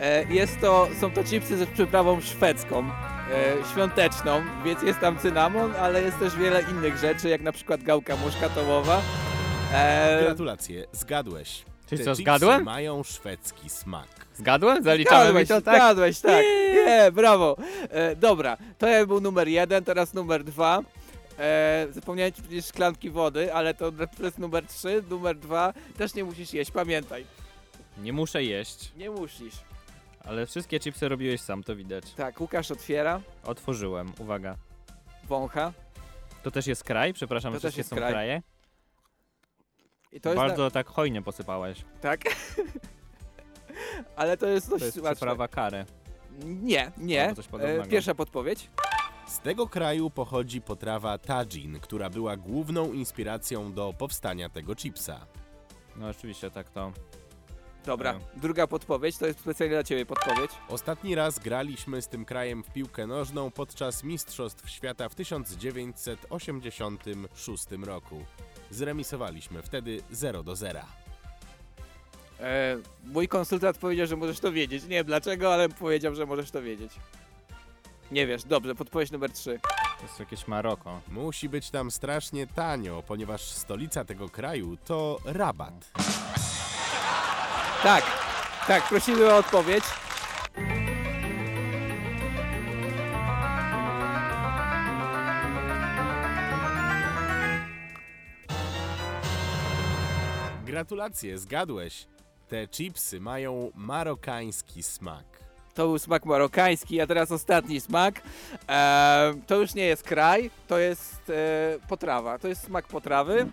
Speaker 2: E, Jest to, są to chipsy z przyprawą szwedzką, świąteczną, więc jest tam cynamon, ale jest też wiele innych rzeczy, jak na przykład gałka muszkatołowa.
Speaker 8: Gratulacje, zgadłeś.
Speaker 3: Czyli co, zgadłem?
Speaker 8: mają szwedzki smak.
Speaker 3: Zgadłem? Zaliczamy mi
Speaker 2: Zgadłeś,
Speaker 3: to, tak?
Speaker 2: zgadłeś, tak. Nie, brawo. E, dobra, to ja był numer jeden, teraz numer dwa. E, zapomniałem ci szklanki wody, ale to to jest numer trzy, numer dwa. Też nie musisz jeść, pamiętaj.
Speaker 3: Nie muszę jeść,
Speaker 2: Nie musisz.
Speaker 3: ale wszystkie chipsy robiłeś sam, to widać.
Speaker 2: Tak, Łukasz otwiera,
Speaker 3: Otworzyłem, uwaga.
Speaker 2: wącha.
Speaker 3: To też jest kraj? Przepraszam,
Speaker 2: To
Speaker 3: to
Speaker 2: też
Speaker 3: wszystkie
Speaker 2: jest
Speaker 3: są
Speaker 2: kraj.
Speaker 3: kraje?
Speaker 2: I to jest
Speaker 3: Bardzo tak hojnie posypałeś.
Speaker 2: Tak. Ale to jest dość
Speaker 3: To jest
Speaker 2: smaczne.
Speaker 3: przyprawa kary.
Speaker 2: Nie, nie.
Speaker 3: Albo coś podobnego.
Speaker 2: E, pierwsza podpowiedź.
Speaker 8: Z tego kraju pochodzi potrawa tajin, która była główną inspiracją do powstania tego chipsa.
Speaker 3: No oczywiście tak to.
Speaker 2: Dobra,
Speaker 3: E.
Speaker 2: druga podpowiedź, to jest specjalnie dla ciebie podpowiedź.
Speaker 8: Ostatni raz graliśmy z tym krajem w piłkę nożną podczas Mistrzostw Świata w 1986 roku. Zremisowaliśmy wtedy 0 do 0.
Speaker 2: E, mój konsultant powiedział, że możesz to wiedzieć. Nie wiem dlaczego, ale powiedział, że możesz to wiedzieć. Nie wiesz, dobrze, podpowiedź numer 3.
Speaker 3: To jest jakieś Maroko.
Speaker 8: Musi być tam strasznie tanio, ponieważ stolica tego kraju to Rabat.
Speaker 2: Tak, tak, prosimy o odpowiedź.
Speaker 8: Gratulacje, zgadłeś. Te chipsy mają marokański smak.
Speaker 2: To był smak marokański, a teraz ostatni smak. E, to już nie jest kraj, to jest e, potrawa. To jest smak potrawy.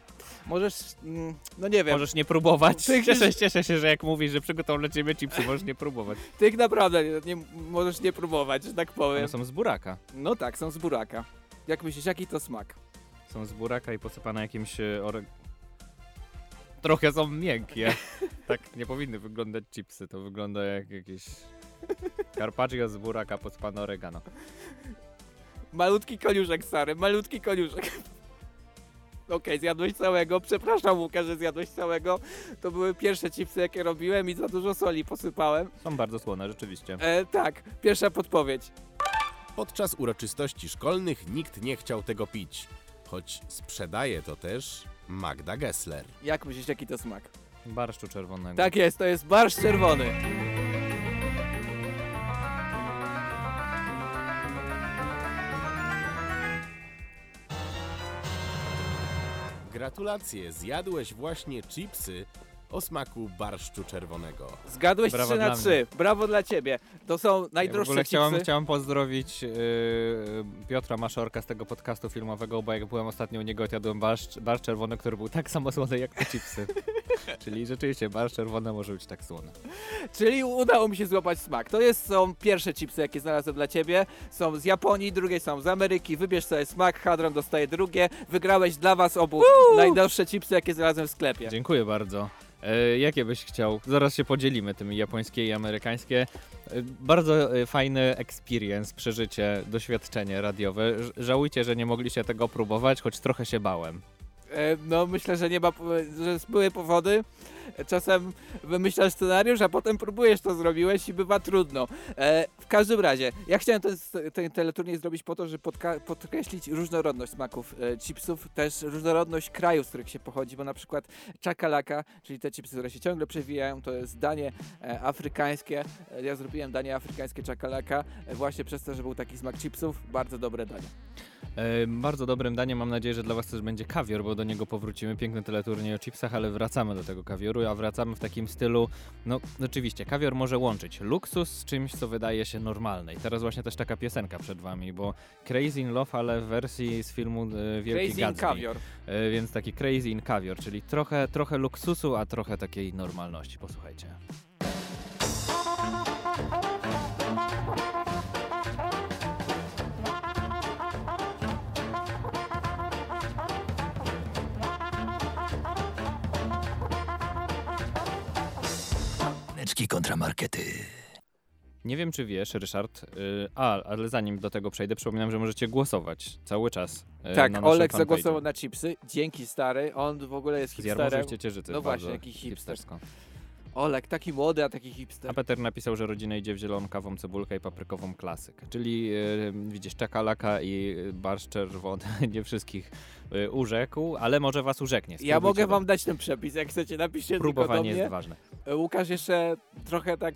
Speaker 2: Możesz, mm, no nie wiem.
Speaker 3: Możesz nie próbować.
Speaker 2: Tych
Speaker 3: Cieszę, cieszę się, że jak mówisz, że przygotował dla ciebie chipsy, możesz nie próbować.
Speaker 2: Tych naprawdę nie, nie, możesz nie próbować, że tak powiem.
Speaker 3: One są z buraka.
Speaker 2: No tak, są z buraka. Jak myślisz, jaki to smak?
Speaker 3: Są z buraka i posypane jakimś e, ore... Trochę są miękkie. tak nie powinny wyglądać chipsy, to wygląda jak jakieś carpaccio z buraka posypane oregano.
Speaker 2: Malutki koniuszek, stary, malutki koniuszek. Okej, zjadłeś całego. Przepraszam, Łukasz, że zjadłeś całego. To były pierwsze chipsy, jakie robiłem i za dużo soli posypałem.
Speaker 3: Są bardzo słone, rzeczywiście.
Speaker 2: E, tak, pierwsza podpowiedź.
Speaker 8: Podczas uroczystości szkolnych nikt nie chciał tego pić, choć sprzedaje to też Magda Gessler.
Speaker 2: Jak myślisz, jaki to smak?
Speaker 3: Barszczu czerwonego.
Speaker 2: Tak jest, to jest barszcz czerwony.
Speaker 8: Gratulacje, zjadłeś właśnie chipsy o smaku barszczu czerwonego.
Speaker 2: Zgadłeś
Speaker 3: Brawo
Speaker 2: 3 na
Speaker 3: dla
Speaker 2: 3. Brawo dla ciebie. To są
Speaker 3: Ja w
Speaker 2: najdroższe
Speaker 3: ogóle chciałem,
Speaker 2: chipsy.
Speaker 3: chciałem pozdrowić yy, Piotra Maszorka z tego podcastu filmowego, bo jak byłem ostatnio u niego, to jadłem barszcz, barszcz czerwony, który był tak samo słony jak te chipsy. Czyli rzeczywiście barszcz czerwony może być tak słony.
Speaker 2: Czyli udało mi się złapać smak. To jest, są pierwsze chipsy, jakie znalazłem dla ciebie. Są z Japonii, drugie są z Ameryki. Wybierz sobie smak, Hadron dostaje drugie. Wygrałeś dla was obu najdroższe chipsy, jakie znalazłem w sklepie.
Speaker 3: Dziękuję bardzo. E, jakie byś chciał? Zaraz się podzielimy tymi japońskie i amerykańskie. E, bardzo e, fajny experience, przeżycie, doświadczenie radiowe. Żałujcie, że nie mogliście tego próbować, choć trochę się bałem.
Speaker 2: E, No myślę, że nie ma, że były powody. Czasem wymyślasz scenariusz, a potem próbujesz to zrobiłeś i bywa trudno. E, w każdym razie, ja chciałem ten, ten teleturniej zrobić po to, żeby podkreślić różnorodność smaków e, chipsów, też różnorodność krajów, z których się pochodzi, bo na przykład czakalaka, czyli te chipsy, które się ciągle przewijają, to jest danie afrykańskie. Ja zrobiłem danie afrykańskie czakalaka właśnie przez to, że był taki smak chipsów. Bardzo dobre danie.
Speaker 3: Bardzo dobrym daniem, mam nadzieję, że dla Was też będzie kawior, bo do niego powrócimy. Piękny teleturniej o chipsach, ale wracamy do tego kawioru, a wracamy w takim stylu, no oczywiście, kawior może łączyć luksus z czymś, co wydaje się normalne. I teraz właśnie też taka piosenka przed Wami, bo Crazy in Love, ale w wersji z filmu e, Wielki
Speaker 2: Crazy in
Speaker 3: Gatsby.
Speaker 2: Caviar.
Speaker 3: E, więc taki Crazy in Caviar, czyli trochę, trochę luksusu, a trochę takiej normalności. Posłuchajcie.
Speaker 23: Neczki kontramarkety.
Speaker 3: Nie wiem, czy wiesz, Ryszard, y, a, ale zanim do tego przejdę, przypominam, że możecie głosować cały czas. y,
Speaker 2: Tak,
Speaker 3: na
Speaker 2: Olek zagłosował na chipsy. Dzięki stary, on w ogóle jest
Speaker 3: Z
Speaker 2: hipsterem.
Speaker 3: Jarmużu i Ciecierzycy,
Speaker 2: No
Speaker 3: bardzo
Speaker 2: właśnie, jakiś hipster.
Speaker 3: hipstersko.
Speaker 2: Olek, taki młody, a taki hipster.
Speaker 3: A Peter napisał, że rodzina idzie w zielonkawą cebulkę i paprykową klasykę. Czyli y, widzisz, czakalaka i barszcz czerwony nie wszystkich y, urzekł, ale może was urzeknie.
Speaker 2: Ja
Speaker 3: Spróbujcie
Speaker 2: mogę
Speaker 3: go.
Speaker 2: wam dać ten przepis, jak chcecie, napiszcie tylko do
Speaker 3: Próbowanie
Speaker 2: mnie.
Speaker 3: jest ważne.
Speaker 2: Łukasz jeszcze trochę tak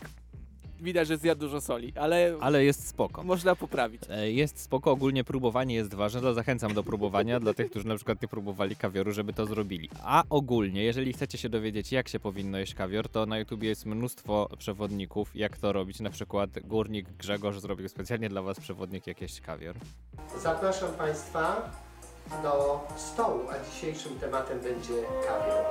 Speaker 2: widać, że zjadł dużo soli, ale,
Speaker 3: Ale jest spoko.
Speaker 2: można poprawić.
Speaker 3: E, Jest spoko, ogólnie próbowanie jest ważne, to zachęcam do próbowania dla tych, którzy na przykład nie próbowali kawioru, żeby to zrobili. A ogólnie, jeżeli chcecie się dowiedzieć, jak się powinno jeść kawior, to na YouTubie jest mnóstwo przewodników, jak to robić. Na przykład górnik Grzegorz zrobił specjalnie dla was przewodnik, jak jeść kawior.
Speaker 24: Zapraszam Państwa do stołu, a dzisiejszym tematem będzie kawior.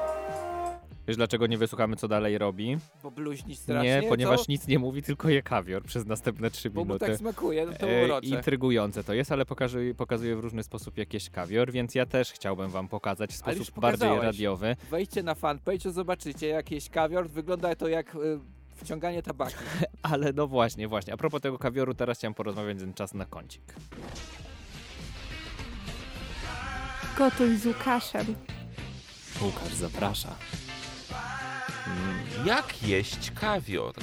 Speaker 3: Wiesz, dlaczego nie wysłuchamy, co dalej robi?
Speaker 2: Bo bluźni strasznie,
Speaker 3: Nie, ponieważ
Speaker 2: co?
Speaker 3: nic nie mówi, tylko je kawior przez następne trzy
Speaker 2: Bo mu
Speaker 3: minuty.
Speaker 2: tak smakuje, no to
Speaker 3: E,
Speaker 2: urocze.
Speaker 3: Intrygujące to jest, ale pokazuje, pokazuje w różny sposób jakieś kawior, więc ja też chciałbym wam pokazać w sposób bardziej radiowy.
Speaker 2: Wejdźcie na fanpage, to zobaczycie jakieś kawior, wygląda to jak y, wciąganie tabaku.
Speaker 3: Ale no właśnie, właśnie. A propos tego kawioru, teraz chciałem porozmawiać ten czas na kącik.
Speaker 17: Gotuj z Łukaszem.
Speaker 3: Łukasz zaprasza.
Speaker 4: Jak jeść kawior?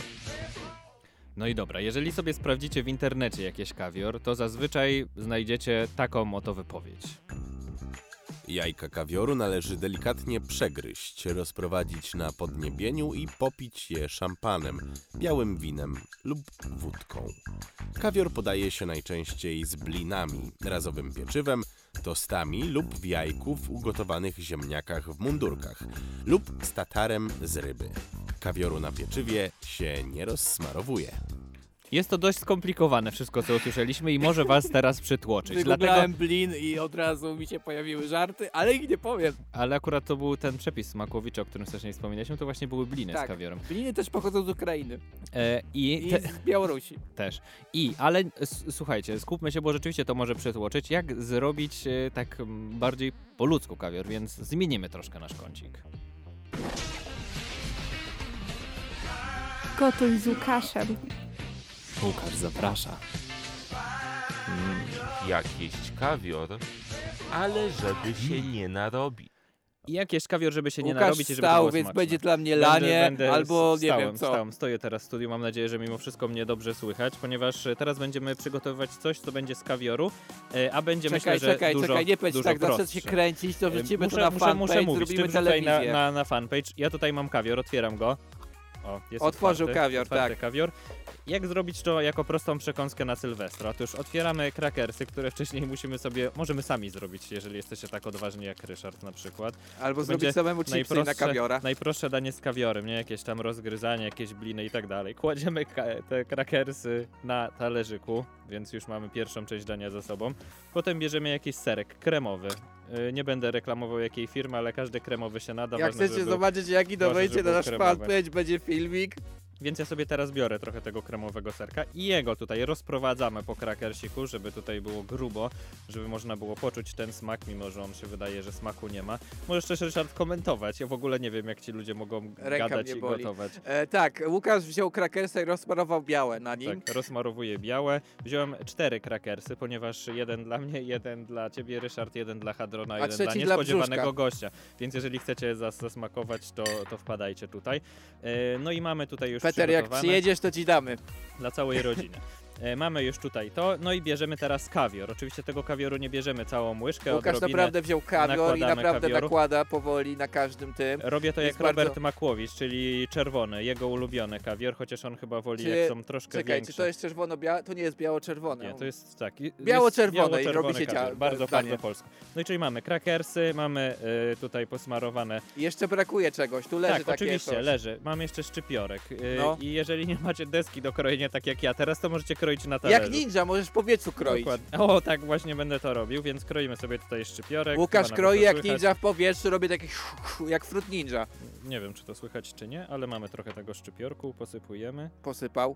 Speaker 3: No i dobra, jeżeli sobie sprawdzicie w internecie jakieś kawior, to zazwyczaj znajdziecie taką oto wypowiedź.
Speaker 8: Jajka kawioru należy delikatnie przegryźć, rozprowadzić na podniebieniu i popić je szampanem, białym winem lub wódką. Kawior podaje się najczęściej z blinami, razowym pieczywem, tostami lub w jajku w ugotowanych ziemniakach w mundurkach lub z tatarem z ryby. Kawioru na pieczywie się nie rozsmarowuje.
Speaker 3: Jest to dość skomplikowane wszystko, co usłyszeliśmy i może was teraz przytłoczyć. Dlatego,
Speaker 2: blin i od razu mi się pojawiły żarty, ale ich nie powiem.
Speaker 3: ale akurat to był ten przepis Smakowicza, o którym wcześniej wspomnieliśmy, to właśnie były bliny z
Speaker 2: Tak,
Speaker 3: kawiorem.
Speaker 2: bliny też pochodzą z Ukrainy
Speaker 3: E, I,
Speaker 2: i
Speaker 3: te,
Speaker 2: z Białorusi.
Speaker 3: też. I, ale słuchajcie, skupmy się, bo rzeczywiście to może przytłoczyć, jak zrobić e, tak bardziej po ludzku kawior, więc zmienimy troszkę nasz kącik.
Speaker 25: Gotuj z Łukaszem.
Speaker 3: Łukasz zaprasza.
Speaker 4: Mm, jak jeść kawior, ale żeby się nie narobi.
Speaker 3: I jak jeść kawior, żeby się nie
Speaker 2: Łukasz
Speaker 3: narobić i żeby to było
Speaker 2: więc
Speaker 3: smaczne.
Speaker 2: będzie dla mnie lanie, albo nie
Speaker 3: stałem,
Speaker 2: wiem co.
Speaker 3: Stałem, stoję teraz w studiu, mam nadzieję, że mimo wszystko mnie dobrze słychać, ponieważ e, teraz będziemy przygotowywać coś, co będzie z kawioru, e, a będzie
Speaker 2: Czekaj,
Speaker 3: myślę, że
Speaker 2: czekaj,
Speaker 3: dużo,
Speaker 2: czekaj, nie powiedz
Speaker 3: dużo
Speaker 2: tak, zacznę się kręcić, to
Speaker 3: E,
Speaker 2: wrzucimy to
Speaker 3: muszę,
Speaker 2: na
Speaker 3: muszę,
Speaker 2: fanpage,
Speaker 3: muszę mówić,
Speaker 2: zrobimy
Speaker 3: wrzucaj na,
Speaker 2: telewizję.
Speaker 3: na, na fanpage. Ja tutaj mam kawior, otwieram go. O, jest
Speaker 2: Otworzył
Speaker 3: otwarty,
Speaker 2: kawior,
Speaker 3: otwarty
Speaker 2: tak.
Speaker 3: kawior. Jak zrobić to jako prostą przekąskę na Sylwestra? Otóż otwieramy krakersy, które wcześniej musimy sobie, możemy sami zrobić, jeżeli jesteście tak odważni jak Ryszard na przykład.
Speaker 2: Albo
Speaker 3: To
Speaker 2: zrobić
Speaker 3: będzie
Speaker 2: samemu chipsy na kawiora.
Speaker 3: Najprostsze danie z kawiorem, nie? Jakieś tam rozgryzanie, jakieś bliny i tak dalej. Kładziemy ka- te krakersy na talerzyku, więc już mamy pierwszą część dania za sobą. Potem bierzemy jakiś serek kremowy. Yy, Nie będę reklamował jakiej firmy, ale każdy kremowy się nada.
Speaker 2: Jak
Speaker 3: ważne,
Speaker 2: chcecie
Speaker 3: żeby-
Speaker 2: zobaczyć jaki
Speaker 3: ważne, żeby
Speaker 2: na
Speaker 3: był
Speaker 2: nasz
Speaker 3: kremowy.
Speaker 2: fanpage, będzie filmik.
Speaker 3: Więc ja sobie teraz biorę trochę tego kremowego serka i jego tutaj rozprowadzamy po krakersiku, żeby tutaj było grubo, żeby można było poczuć ten smak, mimo że on się wydaje, że smaku nie ma. Możesz też Ryszard komentować. Ja w ogóle nie wiem, jak ci ludzie mogą
Speaker 2: Ręka
Speaker 3: gadać
Speaker 2: mnie
Speaker 3: i
Speaker 2: boli.
Speaker 3: gotować.
Speaker 2: E, tak, Łukasz wziął krakersa i rozparował białe na nim.
Speaker 3: Tak, rozmarowuję białe. Wziąłem cztery krakersy, ponieważ jeden dla mnie, jeden dla ciebie, Ryszard, jeden dla Hadrona, jeden
Speaker 2: trzeci
Speaker 3: dla
Speaker 2: dla
Speaker 3: niespodziewanego
Speaker 2: brzuszka.
Speaker 3: gościa. Więc jeżeli chcecie zas zasmakować, to, to wpadajcie tutaj. E, No i mamy tutaj już
Speaker 2: Peter, jak przyjedziesz, to ci damy.
Speaker 3: dla całej rodziny. E, Mamy już tutaj to, no i bierzemy teraz kawior. Oczywiście tego kawioru nie bierzemy całą łyżkę.
Speaker 2: Łukasz naprawdę wziął kawior i naprawdę
Speaker 3: kawioru.
Speaker 2: nakłada powoli na każdym tym.
Speaker 3: Robię to
Speaker 2: Jest
Speaker 3: jak Robert
Speaker 2: bardzo-
Speaker 3: Makłowicz, czyli czerwony, jego ulubiony kawior, chociaż on chyba woli
Speaker 2: Czy-
Speaker 3: jak są troszkę
Speaker 2: Czekaj,
Speaker 3: większe.
Speaker 2: czy to jest czerwono-białe? To nie jest biało-czerwone.
Speaker 3: Nie, to jest tak. i-
Speaker 2: Biało-czerwone i
Speaker 3: biało-czerwony
Speaker 2: robi się
Speaker 3: kawior,
Speaker 2: dzia-
Speaker 3: Bardzo,
Speaker 2: zdanie.
Speaker 3: bardzo polsko. No i czyli mamy krakersy, mamy y, tutaj posmarowane.
Speaker 2: I Jeszcze brakuje czegoś, tu leży
Speaker 3: tak,
Speaker 2: takie
Speaker 3: oczywiście,
Speaker 2: coś.
Speaker 3: leży. Mam jeszcze szczypiorek. Y,
Speaker 2: No.
Speaker 3: I jeżeli nie macie deski do krojenia tak jak ja teraz, to możecie kroić na talerzu.
Speaker 2: Jak ninja, możesz w powietrzu kroić.
Speaker 3: Dokładnie. O, tak właśnie będę to robił, więc kroimy sobie tutaj szczypiorek.
Speaker 2: Łukasz kroi jak
Speaker 3: słychać.
Speaker 2: ninja w powietrzu, robi takie jak fruit ninja.
Speaker 3: Nie wiem, czy to słychać, czy nie, ale mamy trochę tego szczypiorku, posypujemy.
Speaker 2: Posypał.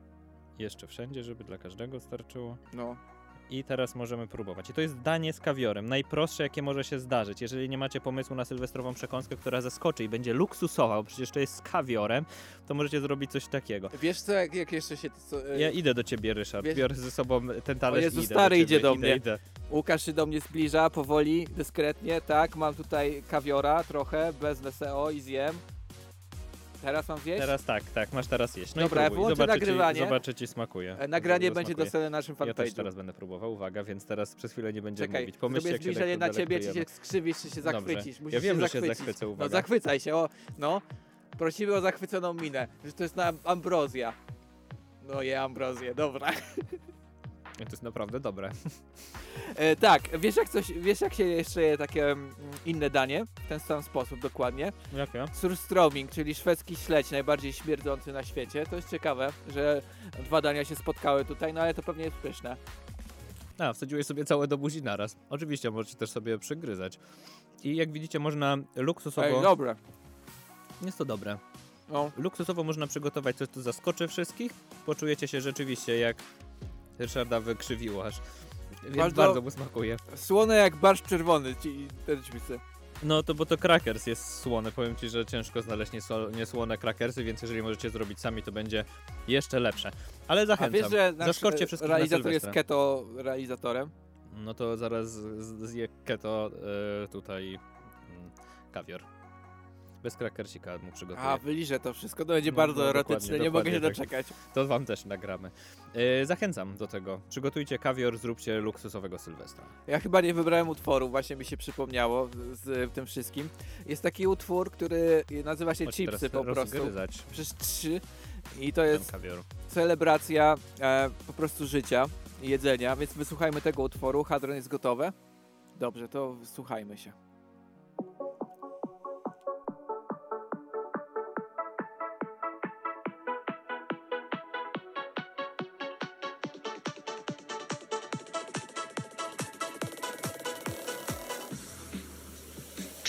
Speaker 3: Jeszcze wszędzie, żeby dla każdego starczyło.
Speaker 2: No.
Speaker 3: I teraz możemy próbować. I to jest danie z kawiorem. Najprostsze, jakie może się zdarzyć. Jeżeli nie macie pomysłu na sylwestrową przekąskę, która zaskoczy i będzie luksusowa, bo przecież to jest z kawiorem, to możecie zrobić coś takiego.
Speaker 2: Wiesz co, jak, jak jeszcze się... Co, e,
Speaker 3: Ja idę do ciebie, Ryszard.
Speaker 2: wiesz-
Speaker 3: Biorę ze sobą ten
Speaker 2: O
Speaker 3: talerz
Speaker 2: Jezu,
Speaker 3: i idę
Speaker 2: stary
Speaker 3: do
Speaker 2: idzie do
Speaker 3: idę,
Speaker 2: mnie.
Speaker 3: Idę.
Speaker 2: Łukasz się do mnie zbliża powoli, dyskretnie, tak. Mam tutaj kawiora trochę, bez WSO i zjem. Teraz mam zjeść?
Speaker 3: Teraz tak, tak, masz teraz jeść. No
Speaker 2: Dobra,
Speaker 3: próbuj.
Speaker 2: włączę
Speaker 3: Zobaczę
Speaker 2: nagrywanie.
Speaker 3: Ci, zobaczę, ci smakuje.
Speaker 2: E, nagranie będzie dostępne na naszym
Speaker 3: Ja też
Speaker 2: fanpage'u.
Speaker 3: teraz będę próbował, uwaga, więc teraz przez chwilę nie będziemy
Speaker 2: Czekaj,
Speaker 3: mówić. Pomyślcie, jak się
Speaker 2: zbliżenie na ciebie, czy się skrzywisz, czy się
Speaker 3: Dobrze.
Speaker 2: zachwycisz.
Speaker 3: Ja
Speaker 2: Musisz
Speaker 3: wiem,
Speaker 2: się
Speaker 3: że się
Speaker 2: zachwycić.
Speaker 3: zachwycę,
Speaker 2: No
Speaker 3: uwaga.
Speaker 2: zachwycaj się, o, no. Prosimy o zachwyconą minę, że to jest na ambrozja. No je ambrozję, dobra.
Speaker 3: To jest naprawdę dobre.
Speaker 2: E, tak, wiesz jak, coś, wiesz jak się jeszcze je takie mm, inne danie? W ten sam sposób dokładnie.
Speaker 3: Jakie?
Speaker 2: Surströmming, czyli szwedzki śledź, najbardziej śmierdzący na świecie. To jest ciekawe, że dwa dania się spotkały tutaj, no ale to pewnie jest pyszne.
Speaker 3: A, wsadziłeś sobie całe do buzi naraz. Oczywiście możecie też sobie przygryzać. I jak widzicie, można luksusowo...
Speaker 2: Ej, dobre.
Speaker 3: Jest to dobre.
Speaker 2: No.
Speaker 3: Luksusowo można przygotować coś, co zaskoczy wszystkich. Poczujecie się rzeczywiście jak Ryszarda wykrzywiło aż. Więc
Speaker 2: Bardzo-
Speaker 3: bardzo, mu smakuje.
Speaker 2: Słone jak barszcz czerwony, ci te chipsy.
Speaker 3: No to bo to crackers jest słony. Powiem ci, że ciężko znaleźć niesło- niesłone crackersy, więc jeżeli możecie zrobić sami, to będzie jeszcze lepsze. Ale
Speaker 2: A
Speaker 3: zachęcam.
Speaker 2: wiesz, że nasz e,
Speaker 3: wszystkich
Speaker 2: realizator jest keto realizatorem?
Speaker 3: No to zaraz zje keto e, tutaj mm, kawior. Bez krakersika mu przygotuję.
Speaker 2: A, wyliżę to wszystko, to będzie
Speaker 3: No,
Speaker 2: bardzo
Speaker 3: no,
Speaker 2: erotyczne, nie mogę się
Speaker 3: tak.
Speaker 2: doczekać.
Speaker 3: To wam też nagramy. E, zachęcam do tego. Przygotujcie kawior, zróbcie luksusowego Sylwestra.
Speaker 2: Ja chyba nie wybrałem utworu, właśnie mi się przypomniało z, z tym wszystkim. Jest taki utwór, który nazywa się Chipsy po prostu. Przez trzy. I to jest celebracja e, po prostu życia, jedzenia, więc wysłuchajmy tego utworu. Hadron jest gotowe? Dobrze, to słuchajmy się.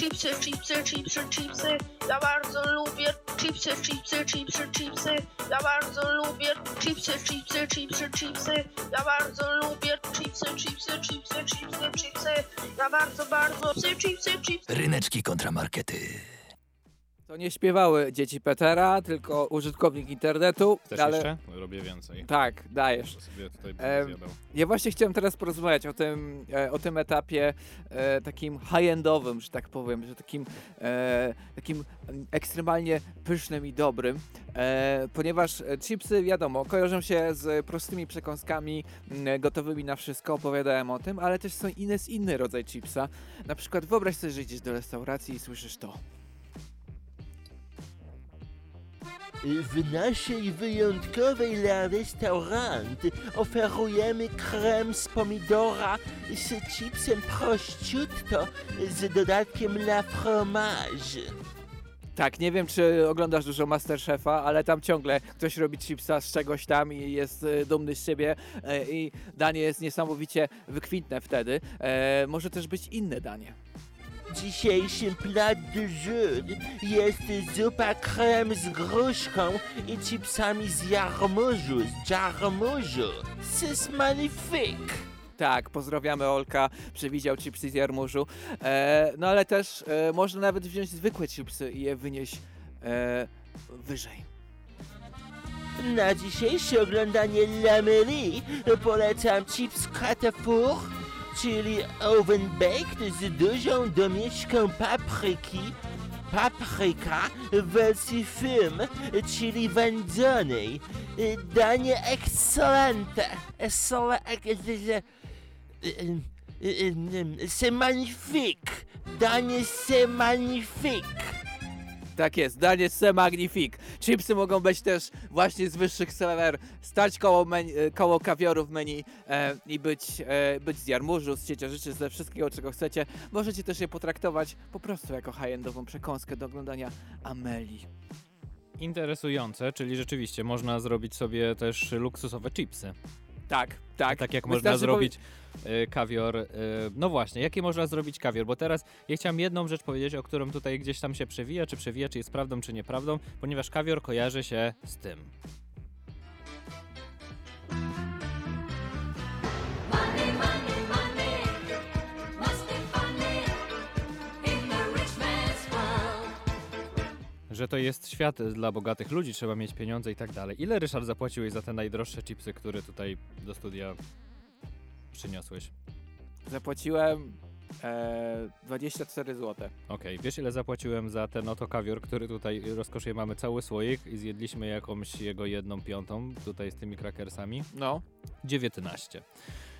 Speaker 25: Chipsy, chipsy, chipsy, chipsy. Ja bardzo lubię chipsy, chipsy, chipsy, chipsy. Ja bardzo lubię chipsy, chipsy, chipsy, chipsy. Ja bardzo lubię chipsy, chipsy, chipsy, chipsy, chipsy. Ja bardzo, bardzo chipsy, chipsy, chipsy.
Speaker 23: Ryneczki kontramarkety.
Speaker 2: To nie śpiewały dzieci Petera, tylko użytkownik internetu.
Speaker 3: Chcesz
Speaker 2: ale...
Speaker 3: jeszcze? Robię więcej.
Speaker 2: Tak, dajesz.
Speaker 3: To sobie tutaj
Speaker 2: E, ja właśnie chciałem teraz porozmawiać o tym, e, o tym etapie e, takim high-endowym, że tak powiem, że takim, e, takim ekstremalnie pysznym i dobrym, e, ponieważ chipsy, wiadomo, kojarzą się z prostymi przekąskami gotowymi na wszystko, opowiadałem o tym, ale też są inne, inny rodzaj chipsa. Na przykład wyobraź sobie, że idziesz do restauracji i słyszysz to.
Speaker 22: W naszej wyjątkowej dla restaurant oferujemy krem z pomidora z chipsem prosciutto z dodatkiem la fromage.
Speaker 2: Tak, nie wiem czy oglądasz dużo Masterchefa, ale tam ciągle ktoś robi chipsa z czegoś tam i jest e, dumny z siebie e, i danie jest niesamowicie wykwintne wtedy. E, może też być inne danie.
Speaker 22: Dzisiejszym plat du jour jest zupa krem z gruszką i chipsami z jarmużu, z jarmużu. C'est magnifique!
Speaker 2: Tak, pozdrawiamy Olka, przewidział chipsy z jarmużu. E, no ale też e, można nawet wziąć zwykłe chipsy i je wynieść e, wyżej.
Speaker 22: Na dzisiejsze oglądanie Lamery polecam chips Catafour, czyli oven baked z dużą domieszką papryki, papryka w wersji film, czyli wędzonej. Danie excelente, excellente, c'est magnifique, danie c'est magnifique.
Speaker 2: Tak jest, danie c'est magnifique. Chipsy mogą być też właśnie z wyższych seller, stać koło, menu, e, koło kawioru w menu e, i być, e, być z jarmużu, z ciecierzyczy, ze wszystkiego, czego chcecie. Możecie też je potraktować po prostu jako high-endową przekąskę do oglądania Amelii.
Speaker 3: Interesujące, czyli rzeczywiście można zrobić sobie też luksusowe chipsy.
Speaker 2: Tak, tak.
Speaker 3: Tak jak można
Speaker 2: Wystarczy
Speaker 3: zrobić y, kawior. Y, no właśnie, jakie można zrobić kawior? Bo teraz ja chciałem jedną rzecz powiedzieć, o którą tutaj gdzieś tam się przewija, czy przewija, czy jest prawdą, czy nieprawdą, ponieważ kawior kojarzy się z tym. Że to jest świat dla bogatych ludzi, trzeba mieć pieniądze i tak dalej. Ile Ryszard zapłaciłeś za te najdroższe chipsy, które tutaj do studia przyniosłeś?
Speaker 2: Zapłaciłem e, 24 zł.
Speaker 3: Okej, wiesz ile zapłaciłem za ten oto kawior, który tutaj rozkoszuje, mamy cały słoik i zjedliśmy jakąś jego jedną piątą tutaj z tymi krakersami?
Speaker 2: No.
Speaker 3: 19.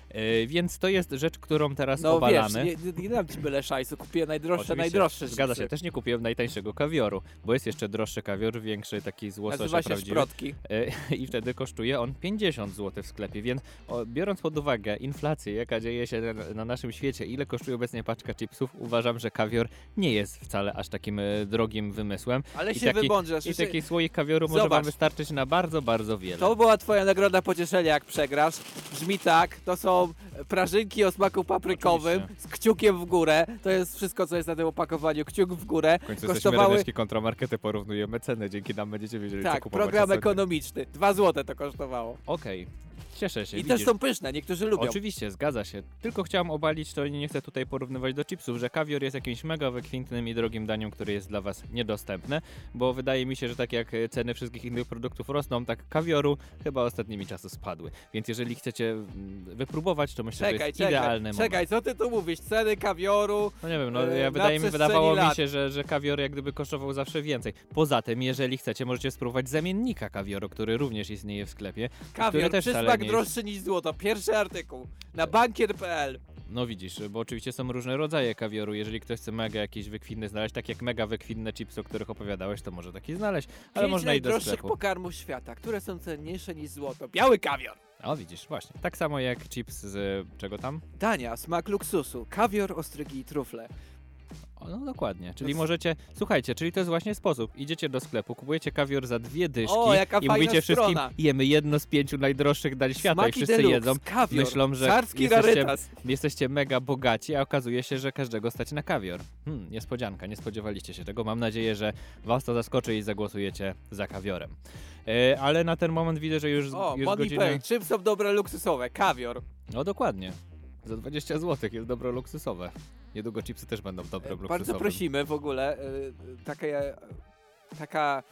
Speaker 3: E, więc to jest rzecz, którą teraz
Speaker 2: No
Speaker 3: obalamy.
Speaker 2: wiesz, nie, nie dam ci byle szajsu, kupiłem najdroższe,
Speaker 3: Oczywiście,
Speaker 2: najdroższe
Speaker 3: Zgadza się, też nie kupiłem najtańszego kawioru, bo jest jeszcze droższy kawior, większy, taki z łososia
Speaker 2: Nazywa się
Speaker 3: prawdziwy.
Speaker 2: szprotki.
Speaker 3: E, I wtedy kosztuje on 50 zł w sklepie, więc o, biorąc pod uwagę inflację, jaka dzieje się na, na naszym świecie, ile kosztuje obecnie paczka chipsów, uważam, że kawior nie jest wcale aż takim e, drogim wymysłem.
Speaker 2: Ale
Speaker 3: I
Speaker 2: się
Speaker 3: taki,
Speaker 2: wybądrzasz,
Speaker 3: I taki słoik kawioru może wam
Speaker 2: Zobacz.
Speaker 3: wystarczyć na bardzo, bardzo wiele.
Speaker 2: To była twoja nagroda pocieszenia, jak przegrasz. Brzmi tak, to są prażynki o smaku paprykowym z kciukiem w górę. To jest wszystko, co jest na tym opakowaniu. Kciuk w górę.
Speaker 3: W końcu
Speaker 2: Kosztowały...
Speaker 3: kontramarkety, porównujemy ceny, dzięki nam będziecie wiedzieli, co
Speaker 2: Tak,
Speaker 3: kupować.
Speaker 2: program
Speaker 3: co
Speaker 2: ekonomiczny. Dwa złote to kosztowało.
Speaker 3: Okej, cieszę się.
Speaker 2: I
Speaker 3: widzisz.
Speaker 2: też są pyszne, niektórzy lubią.
Speaker 3: Oczywiście, zgadza się. Tylko chciałem obalić to i nie chcę tutaj porównywać do chipsów, że kawior jest jakimś mega wykwintnym i drogim daniem, które jest dla was niedostępne, bo wydaje mi się, że tak jak ceny wszystkich innych produktów rosną, tak kawioru chyba ostatnimi czasy spadły. Więc jeżeli chcecie mm, wypróbować, to myślę, że
Speaker 2: Czekaj,
Speaker 3: jest
Speaker 2: czekaj,
Speaker 3: idealny moment.
Speaker 2: czekaj, co ty tu mówisz? Ceny kawioru?
Speaker 3: No nie wiem, no
Speaker 2: e,
Speaker 3: ja wydaje mi, wydawało mi
Speaker 2: lat.
Speaker 3: się, że, że kawior jak gdyby kosztował zawsze więcej. Poza tym, jeżeli chcecie, możecie spróbować zamiennika kawioru, który również istnieje w sklepie. który
Speaker 2: Kawior,
Speaker 3: też wcale nie
Speaker 2: droższy niż złoto. Pierwszy artykuł na bankier.pl.
Speaker 3: No widzisz, bo oczywiście są różne rodzaje kawioru. Jeżeli ktoś chce mega jakiś wykwinny znaleźć, tak jak mega wykwinne chipsy, o których opowiadałeś, to może taki znaleźć, ale
Speaker 2: Pięć
Speaker 3: można i do sklepu.
Speaker 2: pokarmów świata, które są cenniejsze niż złoto. Biały kawior.
Speaker 3: O widzisz, właśnie. Tak samo jak chips z czego tam?
Speaker 2: Dania, smak luksusu, kawior, ostrygi i trufle.
Speaker 3: No dokładnie, czyli
Speaker 2: To-
Speaker 3: możecie, słuchajcie, czyli to jest właśnie sposób. Idziecie do sklepu, kupujecie kawior za dwie dyszki
Speaker 2: O, jaka
Speaker 3: i mówicie wszystkim, jemy jedno z pięciu najdroższych dań świata i
Speaker 2: Smaki
Speaker 3: wszyscy
Speaker 2: deluxe,
Speaker 3: jedzą.
Speaker 2: kawior,
Speaker 3: Myślą, że jesteście, jesteście mega bogaci, a okazuje się, że każdego stać na kawior. Hmm, niespodzianka, nie spodziewaliście się tego. Mam nadzieję, że was to zaskoczy i zagłosujecie za kawiorem. E, ale na ten moment widzę, że już,
Speaker 2: O, Money
Speaker 3: godzina...
Speaker 2: Pay, czym są dobre luksusowe? Kawior.
Speaker 3: No dokładnie. Za 20 zł jest dobro luksusowe. Niedługo chipsy też będą dobre luksusowe.
Speaker 2: Bardzo prosimy w ogóle, y, takie, taka,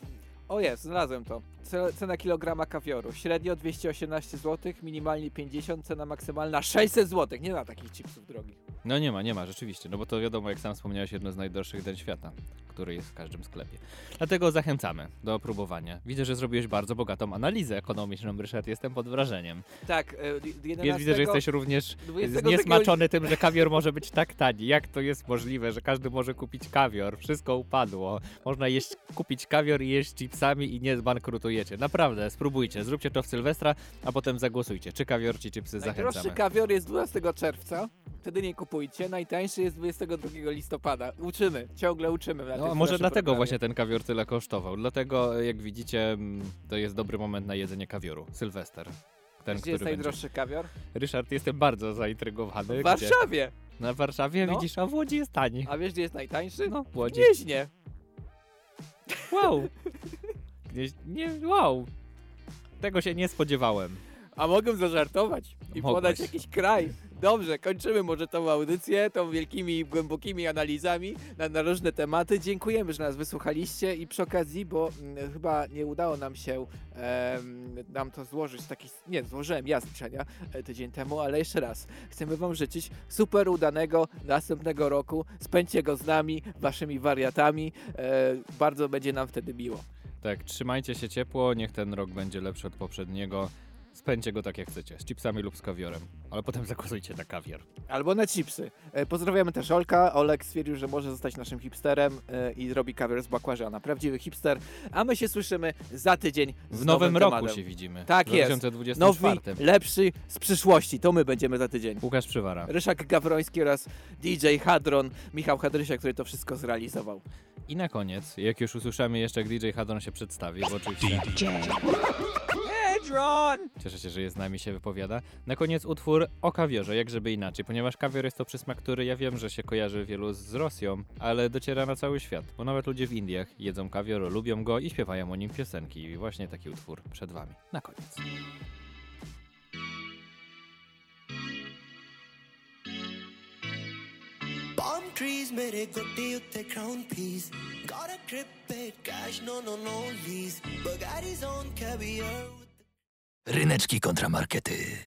Speaker 2: o jest, znalazłem to, Ce- cena kilograma kawioru, średnio 218 zł, minimalnie 50, cena maksymalna 600 zł, nie ma takich chipsów drogich.
Speaker 3: No nie ma, nie ma, rzeczywiście. No bo to wiadomo, jak sam wspomniałeś, jedno z najdroższych dań świata, który jest w każdym sklepie. Dlatego zachęcamy do próbowania. Widzę, że zrobiłeś bardzo bogatą analizę ekonomiczną, Ryszard. Jestem pod wrażeniem.
Speaker 2: Tak, y, 11,
Speaker 3: Więc widzę, że jesteś również
Speaker 2: 22
Speaker 3: zniesmaczony tym, że kawior może być tak tani. Jak to jest możliwe, że każdy może kupić kawior? Wszystko upadło. Można jeść, kupić kawior i jeść chipsami i nie zbankrutujecie. Naprawdę, spróbujcie. Zróbcie to w Sylwestra, a potem zagłosujcie. Czy kawior, czy chipsy
Speaker 2: Najdroższy
Speaker 3: zachęcamy.
Speaker 2: kawior jest 12 czerwca, wtedy nie kupujcie, najtańszy jest 22 listopada. Uczymy, ciągle uczymy. na
Speaker 3: No, może dlatego
Speaker 2: programie.
Speaker 3: właśnie ten kawior tyle kosztował. Dlatego, jak widzicie, to jest dobry moment na jedzenie kawioru. Sylwester. Ten,
Speaker 2: Gdzie jest najdroższy
Speaker 3: będzie.
Speaker 2: kawior?
Speaker 3: Ryszard, jestem bardzo zaintrygowany.
Speaker 2: W Warszawie!
Speaker 3: Gdzie? Na Warszawie
Speaker 2: No.
Speaker 3: widzisz, a w Łodzi jest tani.
Speaker 2: A wiesz, gdzie jest najtańszy?
Speaker 3: No, w
Speaker 2: W
Speaker 3: Łodzi.
Speaker 2: Gnieźnie.
Speaker 3: Wow! Gdzieś, nie, wow! Tego się nie spodziewałem.
Speaker 2: A mogę zażartować i
Speaker 3: Mogłeś.
Speaker 2: podać jakiś kraj. Dobrze, kończymy może tą audycję, tą wielkimi, głębokimi analizami na, na różne tematy. Dziękujemy, że nas wysłuchaliście i przy okazji, bo mm, chyba nie udało nam się nam to złożyć, taki, nie, złożyłem ja życzenia e, tydzień temu, ale jeszcze raz, chcemy wam życzyć super udanego następnego roku. Spędźcie go z nami, waszymi wariatami. E, bardzo będzie nam wtedy miło.
Speaker 3: Tak, trzymajcie się ciepło, niech ten rok będzie lepszy od poprzedniego. Spędźcie go tak jak chcecie, z chipsami lub z kawiorem. Ale potem zagłosujcie na kawior.
Speaker 2: Albo na chipsy. E, Pozdrawiamy też Olka. Olek stwierdził, że może zostać naszym hipsterem e, i robi kawior z bakłażana. Prawdziwy hipster. A my się słyszymy za tydzień z
Speaker 3: W nowym
Speaker 2: nowym
Speaker 3: roku się widzimy.
Speaker 2: Tak
Speaker 3: W
Speaker 2: jest.
Speaker 3: 2024.
Speaker 2: Nowy, lepszy z przyszłości. To my będziemy za tydzień.
Speaker 3: Łukasz Przywara.
Speaker 2: Ryszak Gawroński oraz DJ Hadron, Michał Hadrysia, który to wszystko zrealizował.
Speaker 3: I na koniec, jak już usłyszymy jeszcze, jak DJ Hadron się przedstawi, bo oczywiście...
Speaker 2: Drawn!
Speaker 3: Cieszę się, że jest z nami, się wypowiada. Na koniec utwór o kawiorze, jak żeby inaczej, ponieważ kawior jest to przysmak, który ja wiem, że się kojarzy wielu z Rosją, ale dociera na cały świat, bo nawet ludzie w Indiach jedzą kawior, lubią go i śpiewają o nim piosenki. I właśnie taki utwór przed wami. Na koniec.
Speaker 26: Palm trees, mere gotti utte crown piece. Got a trip paid cash, no, no, no lease. Bugatti's on caviar.
Speaker 23: Ryneczki kontramarkety.